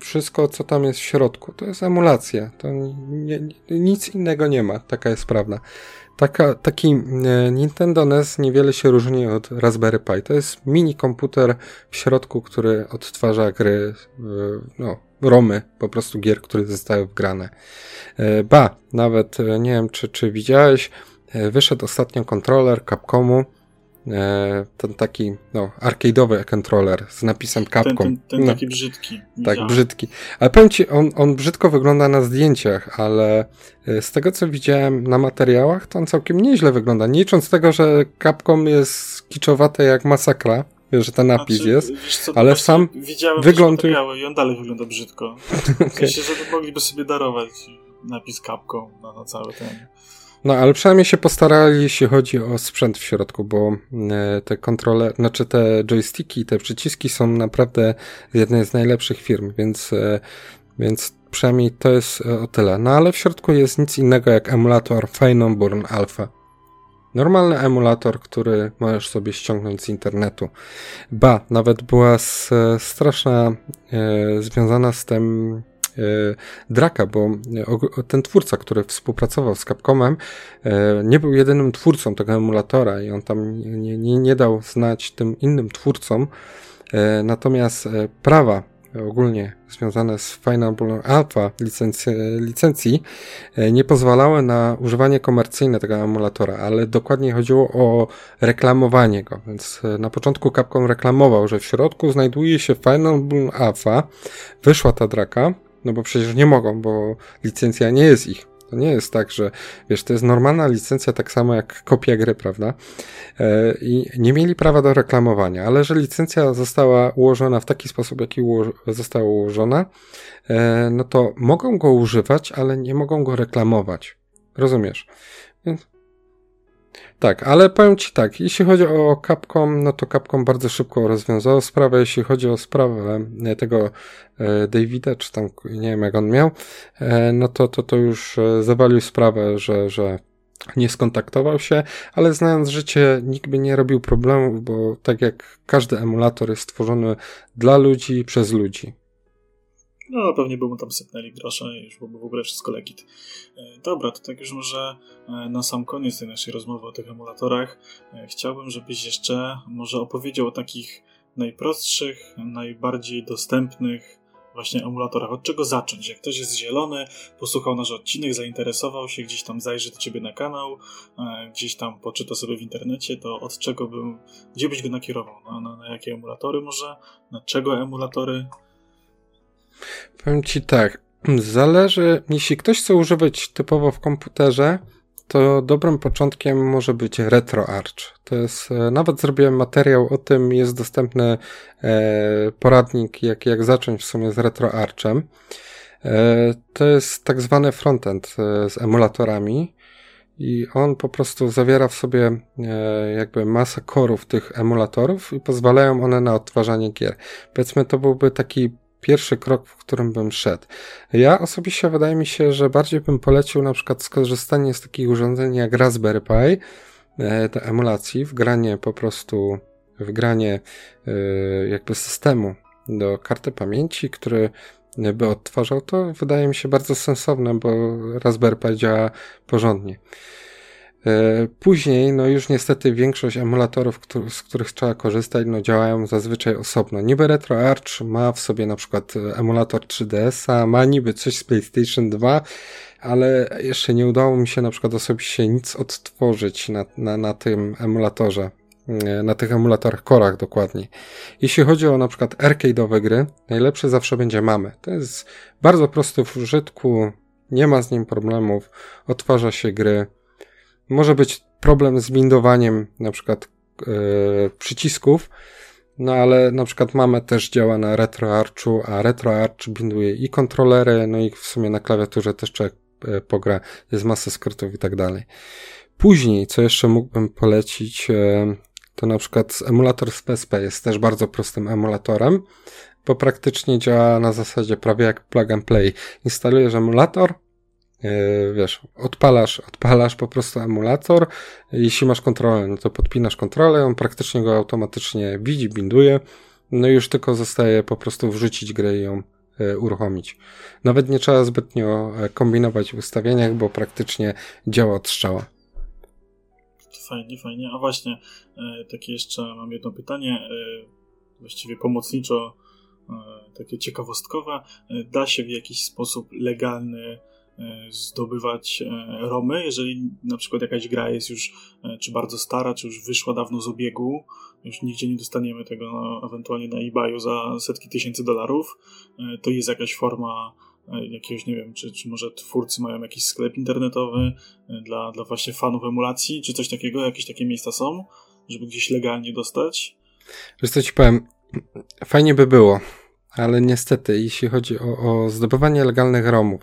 wszystko, co tam jest w środku, to jest emulacja. To nie, nic innego nie ma, taka jest prawda. Taka, taki e, Nintendo NES niewiele się różni od Raspberry Pi. To jest mini komputer w środku, który odtwarza gry, no, romy, po prostu gier, które zostały wgrane. E, ba, nawet e, nie wiem, czy, czy widziałeś, wyszedł ostatnio kontroler Capcomu, E, ten taki, no, arcade'owy controller z napisem Capcom. Ten, ten, ten no. taki brzydki. Tak, brzydki. Ale powiem ci, on, on brzydko wygląda na zdjęciach, ale e, z tego co widziałem na materiałach, to on całkiem nieźle wygląda. Nie licząc tego, że Capcom jest kiczowate jak masakra, że ten napis znaczy, jest, co, ale sam wygląd... i on dalej wygląda brzydko. [laughs] W sensie, że mogliby sobie darować napis Capcom na, na cały ten... No, ale przynajmniej się postarali, jeśli chodzi o sprzęt w środku, bo e, te kontrole, znaczy te joysticki, te przyciski są naprawdę jednej z najlepszych firm, więc, e, więc przynajmniej to jest e, o tyle. No, ale w środku jest nic innego jak emulator Born Alpha. Normalny emulator, który możesz sobie ściągnąć z internetu. Ba, nawet była straszna e, związana z tym Draka, bo e, ten twórca, który współpracował z Capcomem, e, nie był jedynym twórcą tego emulatora i on tam nie, nie, nie dał znać tym innym twórcom. Natomiast prawa ogólnie związane z Final Alpha licencji, licencji nie pozwalały na używanie komercyjne tego emulatora, ale dokładnie chodziło o reklamowanie go, więc na początku Capcom reklamował, że w środku znajduje się Final Alpha, wyszła ta draka, no bo przecież nie mogą, bo licencja nie jest ich. To nie jest tak, że wiesz, to jest normalna licencja, tak samo jak kopia gry, prawda? E, I nie mieli prawa do reklamowania, ale że licencja została ułożona w taki sposób, jaki została ułożona, e, no to mogą go używać, ale nie mogą go reklamować. Rozumiesz? Więc tak, ale powiem Ci tak, jeśli chodzi o Capcom, no to Capcom bardzo szybko rozwiązało sprawę, jeśli chodzi o sprawę e, tego e, Davida, czy tam, nie wiem jak on miał, e, no to, to, to już zawalił sprawę, że, że nie skontaktował się, ale znając życie, nikt by nie robił problemów, bo tak jak każdy emulator jest stworzony dla ludzi przez ludzi. No, pewnie by mu tam sypnęli grosze i już byłby w ogóle wszystko legit. E, dobra, to tak już może e, na sam koniec tej naszej rozmowy o tych emulatorach e, chciałbym, żebyś jeszcze może opowiedział o takich najprostszych, najbardziej dostępnych właśnie emulatorach. Od czego zacząć? Jak ktoś jest zielony, posłuchał nasz odcinek, zainteresował się, gdzieś tam zajrzy do ciebie na kanał, gdzieś tam poczyta sobie w internecie, to od czego bym, gdzie byś go nakierował? Na, na, na jakie emulatory może? Na czego emulatory? Powiem ci tak, zależy, jeśli ktoś chce używać typowo w komputerze, to dobrym początkiem może być RetroArch. To jest, e, nawet zrobiłem materiał o tym, jest dostępny e, poradnik, jak, jak zacząć w sumie z RetroArchem. E, to jest tak zwany frontend z emulatorami i on po prostu zawiera w sobie jakby masę korów tych emulatorów i pozwalają one na odtwarzanie gier. Powiedzmy, to byłby taki pierwszy krok, w którym bym szedł. Ja osobiście wydaje mi się, że bardziej bym polecił na przykład skorzystanie z takich urządzeń jak Raspberry Pi, e, do emulacji, wgranie po prostu, wgranie e, jakby systemu do karty pamięci, który by odtwarzał, to wydaje mi się bardzo sensowne, bo Raspberry Pi działa porządnie. E, później, no już niestety większość emulatorów, z których trzeba korzystać, no działają zazwyczaj osobno. Niby RetroArch ma w sobie na przykład e, emulator 3DS-a, ma niby coś z PlayStation 2, ale jeszcze nie udało mi się na przykład osobiście nic odtworzyć na, na, na tym emulatorze. E, na tych emulatorach korach dokładniej. Jeśli chodzi o na przykład arcade'owe gry, najlepsze zawsze będzie mamy. To jest bardzo prosty w użytku, nie ma z nim problemów, odtwarza się gry. Może być problem z bindowaniem na przykład yy, przycisków, no ale na przykład mamy też działa na RetroArchu, a RetroArch binduje i kontrolery, no i w sumie na klawiaturze też człowiek e, pogra, jest masa skrótów i tak dalej. Później, co jeszcze mógłbym polecić, to na przykład emulator z PSP jest też bardzo prostym emulatorem, bo praktycznie działa na zasadzie prawie jak plug and play. Instalujesz emulator, wiesz, odpalasz, odpalasz po prostu emulator. Jeśli masz kontrolę, no to podpinasz kontrolę, on praktycznie go automatycznie widzi, binduje. No i już tylko zostaje po prostu wrzucić grę i ją yy, uruchomić. Nawet nie trzeba zbytnio e, kombinować w ustawieniach, bo praktycznie działa od strzała. Fajnie, fajnie. A właśnie, e, takie jeszcze mam jedno pytanie, e, właściwie pomocniczo, e, takie ciekawostkowe. Da się w jakiś sposób legalny zdobywać romy, jeżeli na przykład jakaś gra jest już czy bardzo stara, czy już wyszła dawno z obiegu, już nigdzie nie dostaniemy tego no, ewentualnie na eBayu za setki tysięcy dolarów, to jest jakaś forma jakiegoś, nie wiem, czy, czy może twórcy mają jakiś sklep internetowy e, dla, dla właśnie fanów emulacji, czy coś takiego, jakieś takie miejsca są, żeby gdzieś legalnie dostać? Wiesz co ci powiem, fajnie by było, ale niestety, jeśli chodzi o, o zdobywanie legalnych ROMów,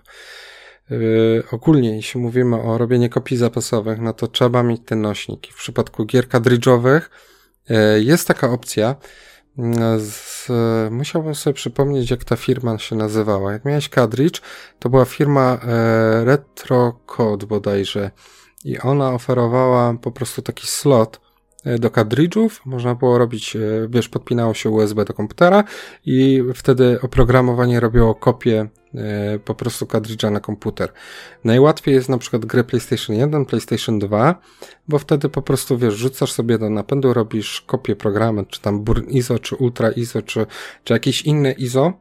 Yy, ogólnie, jeśli mówimy o robieniu kopii zapasowych, no to trzeba mieć ten nośnik. W przypadku gier kadridżowych yy, jest taka opcja, z, musiałbym sobie przypomnieć, jak ta firma się nazywała. Jak miałeś Cadridge, to była firma RetroCode bodajże i ona oferowała po prostu taki slot do kadridżów. Można było robić, wiesz, podpinało się USB do komputera i wtedy oprogramowanie robiło kopię po prostu kadridża na komputer. Najłatwiej jest na przykład gry PlayStation 1, PlayStation 2, bo wtedy po prostu wiesz, rzucasz sobie do napędu, robisz kopię programu, czy tam Burn ISO, czy Ultra ISO, czy, czy jakiś inny ISO,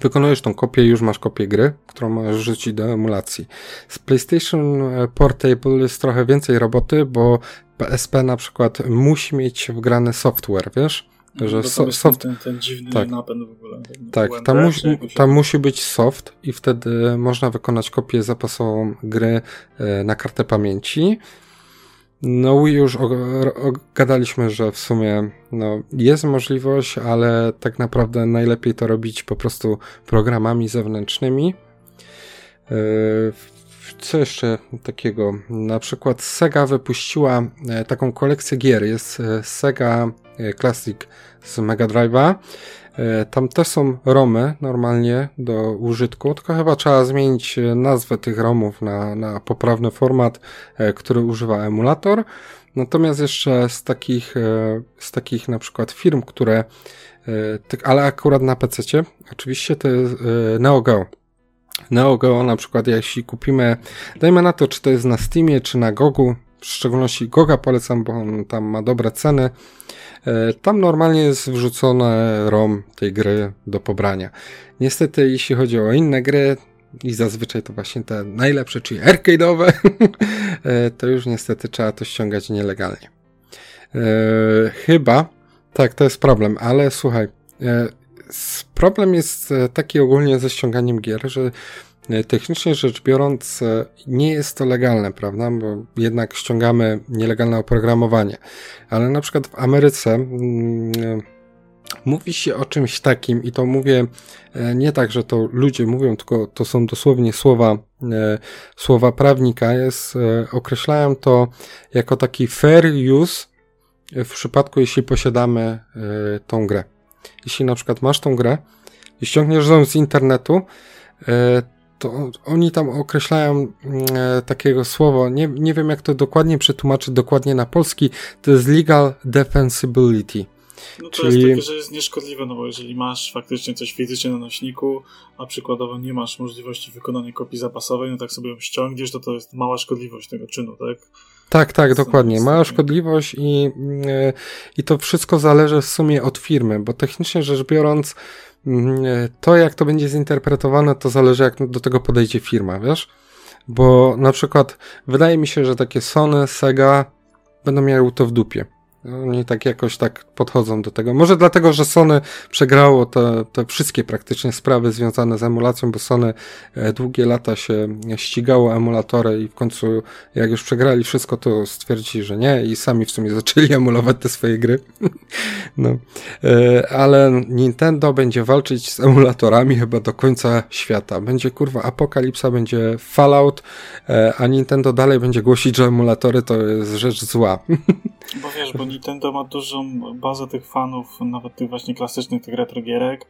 Wykonujesz tą kopię, już masz kopię gry, którą możesz rzucić do emulacji. Z PlayStation Portable jest trochę więcej roboty, bo PSP na przykład musi mieć wgrany software, wiesz? Że so, soft... ten, ten dziwny tak. napęd w ogóle. Tak, tam, musi, tam musi być soft i wtedy można wykonać kopię zapasową gry e, na kartę pamięci. No i już gadaliśmy, że w sumie no, jest możliwość, ale tak naprawdę najlepiej to robić po prostu programami zewnętrznymi. E, co jeszcze takiego? Na przykład Sega wypuściła e, taką kolekcję gier. Jest Sega Classic z Mega Drive'a. E, tam też są romy normalnie do użytku, tylko chyba trzeba zmienić e, nazwę tych romów na, na poprawny format, który używa emulator. Natomiast jeszcze z takich, z takich na przykład firm, które, ale akurat na PC, oczywiście to jest NeoGeo. NeoGeo na przykład jeśli kupimy, dajmy na to, czy to jest na Steamie, czy na Gogu, w szczególności Goga polecam, bo on tam ma dobre ceny, E, tam normalnie jest wrzucone ROM tej gry do pobrania. Niestety, jeśli chodzi o inne gry, i zazwyczaj to właśnie te najlepsze, czyli arcade'owe, [laughs] e, to już niestety trzeba to ściągać nielegalnie. E, chyba, tak, to jest problem, ale słuchaj, problem jest taki ogólnie ze ściąganiem gier, że E, technicznie rzecz biorąc, e, nie jest to legalne, prawda? Bo jednak ściągamy nielegalne oprogramowanie. Ale na przykład w Ameryce mm, e, mówi się o czymś takim, i to mówię nie tak, że to ludzie mówią, tylko to są dosłownie słowa, słowa prawnika, jest, określają to jako taki fair use w przypadku, jeśli posiadamy tą grę. Jeśli na przykład masz tą grę i ściągniesz ją z internetu, to oni tam określają mm, e, takiego słowa, nie, nie wiem jak to dokładnie przetłumaczyć dokładnie na polski, to jest legal defensibility. No to Czyli... jest takie, że jest nieszkodliwe, no bo jeżeli masz faktycznie coś fizycznie na nośniku, a przykładowo nie masz możliwości wykonania kopii zapasowej, no tak sobie ją ściągniesz, to to jest mała szkodliwość tego czynu, tak? Tak, tak, dokładnie. Ma szkodliwość i, e, i to wszystko zależy w sumie od firmy, bo technicznie rzecz biorąc, mm, to jak to będzie zinterpretowane, to zależy jak do tego podejdzie firma, wiesz? Bo na przykład wydaje mi się, że takie Sony, Sega będą miały to w dupie. Oni tak jakoś tak podchodzą do tego. Może dlatego, że Sony przegrało te, te wszystkie praktycznie sprawy związane z emulacją, bo Sony e, długie lata się ścigało emulatory i w końcu jak już przegrali wszystko, to stwierdzili, że nie i sami w sumie [laughs] zaczęli emulować te swoje gry. [laughs] no. E, ale Nintendo będzie walczyć z emulatorami chyba do końca świata. Będzie kurwa apokalipsa, będzie Fallout, e, a Nintendo dalej będzie głosić, że emulatory to jest rzecz zła. [laughs] Wiesz, bo Nintendo ma dużą bazę tych fanów, nawet tych właśnie klasycznych, tych retro gierek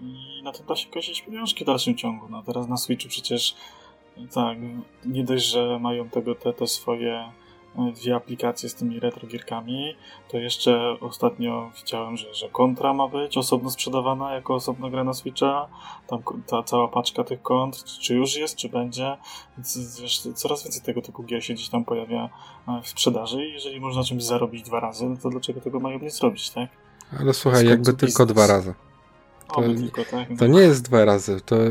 i na tym da się kosić pieniążki w dalszym ciągu. No teraz na Switchu przecież tak, nie dość, że mają tego, te, te swoje dwie aplikacje z tymi retrogierkami, to jeszcze ostatnio widziałem, że, że kontra ma być osobno sprzedawana jako osobna gra na Switcha. Tam ta cała paczka tych kont, czy już jest, czy będzie. Więc wiesz, coraz więcej tego typu gier się gdzieś tam pojawia e, w sprzedaży i jeżeli można czymś zarobić dwa razy, no to dlaczego tego mają nie zrobić, tak? Ale słuchaj, jakby biznes. tylko dwa razy. To, tylko, tak? to nie jest dwa razy. To e,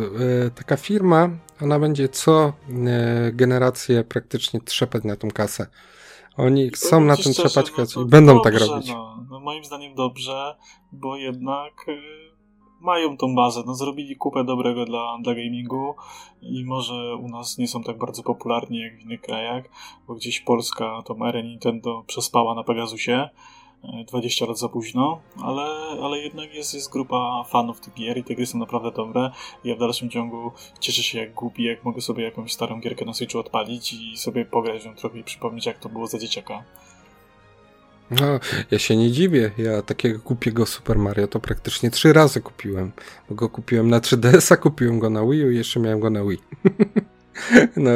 taka firma, ona będzie co e, generację praktycznie trzepać na tą kasę. Oni chcą na tym trzepać no i będą tak dobrze, tak robić. No. no. moim zdaniem dobrze, bo jednak y, mają tą bazę. No, zrobili kupę dobrego dla, dla gamingu i może u nas nie są tak bardzo popularni jak w innych krajach, bo gdzieś Polska tą erę Nintendo przespała na Pegasusie 20 lat za późno, ale, ale jednak jest, jest grupa fanów tych gier i te gry są naprawdę dobre. Ja w dalszym ciągu cieszę się jak głupi, jak mogę sobie jakąś starą gierkę na Switchu odpalić i sobie pograć ją trochę i przypomnieć jak to było za dzieciaka. No, ja się nie dziwię. Ja takiego głupiego Super Mario to praktycznie trzy razy kupiłem. Bo go kupiłem na 3DS-a, kupiłem go na Wii U i jeszcze miałem go na Wii. [laughs] no,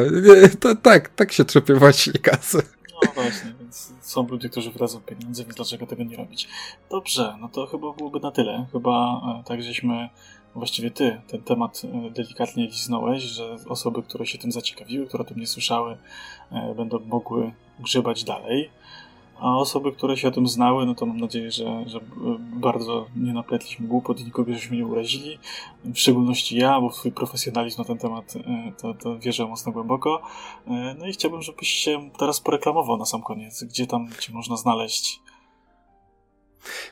to tak, tak się trzepie właśnie kasy. No właśnie, są ludzie, którzy wracą pieniądze, więc dlaczego tego nie robić? Dobrze, no to chyba byłoby na tyle. Chyba e, tak, żeśmy, właściwie ty, ten temat e, delikatnie liznąłeś, że osoby, które się tym zaciekawiły, które o tym nie słyszały, e, będą mogły grzebać dalej. A osoby, które się o tym znały, no to mam nadzieję, że, że bardzo nie napletliśmy głupot i nikogo żeśmy nie urazili. W szczególności ja, bo swój profesjonalizm na ten temat e, to, to wierzę mocno głęboko. E, no i chciałbym, żebyś się teraz poreklamował na sam koniec. Gdzie tam cię można znaleźć?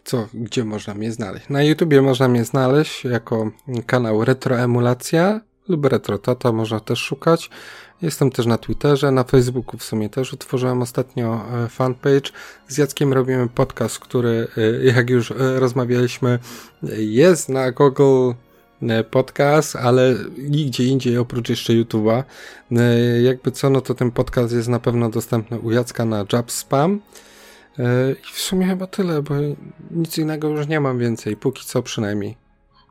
Co, gdzie można mnie znaleźć? Na YouTubie można mnie znaleźć jako kanał Retroemulacja lub RetroTata, można też szukać. Jestem też na Twitterze, na Facebooku w sumie też utworzyłem ostatnio e, fanpage. Z Jackiem robimy podcast, który, e, jak już e, rozmawialiśmy, jest na Google podcast, ale nigdzie indziej oprócz jeszcze YouTube'a. Jakby co, no to ten podcast jest na pewno dostępny u Jacka na Job Spam. I w sumie chyba tyle, bo nic innego już nie mam więcej, póki co przynajmniej.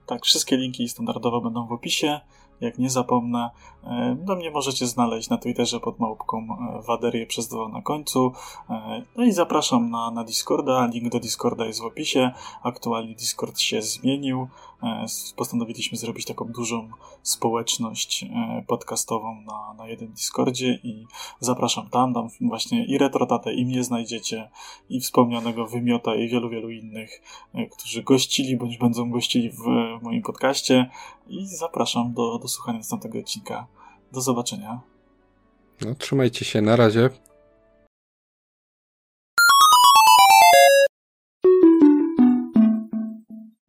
Tak, wszystkie linki standardowo będą w opisie. Jak nie zapomnę, e, do mnie możecie znaleźć na Twitterze pod małpką e, Waderię przez dwa na końcu. E, no i zapraszam na, na Discorda. Link do Discorda jest w opisie. Aktualnie Discord się zmienił. Postanowiliśmy zrobić taką dużą społeczność podcastową na, na jednym Discordzie i zapraszam tam. Tam właśnie i Retrotatę, i mnie znajdziecie, i wspomnianego Wymiota, i wielu, wielu innych, którzy gościli bądź będą gościli w moim podcaście. I zapraszam do, do słuchania następnego odcinka. Do zobaczenia. No, trzymajcie się, na razie.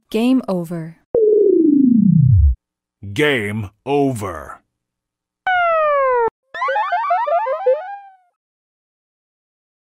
Game over. Game over.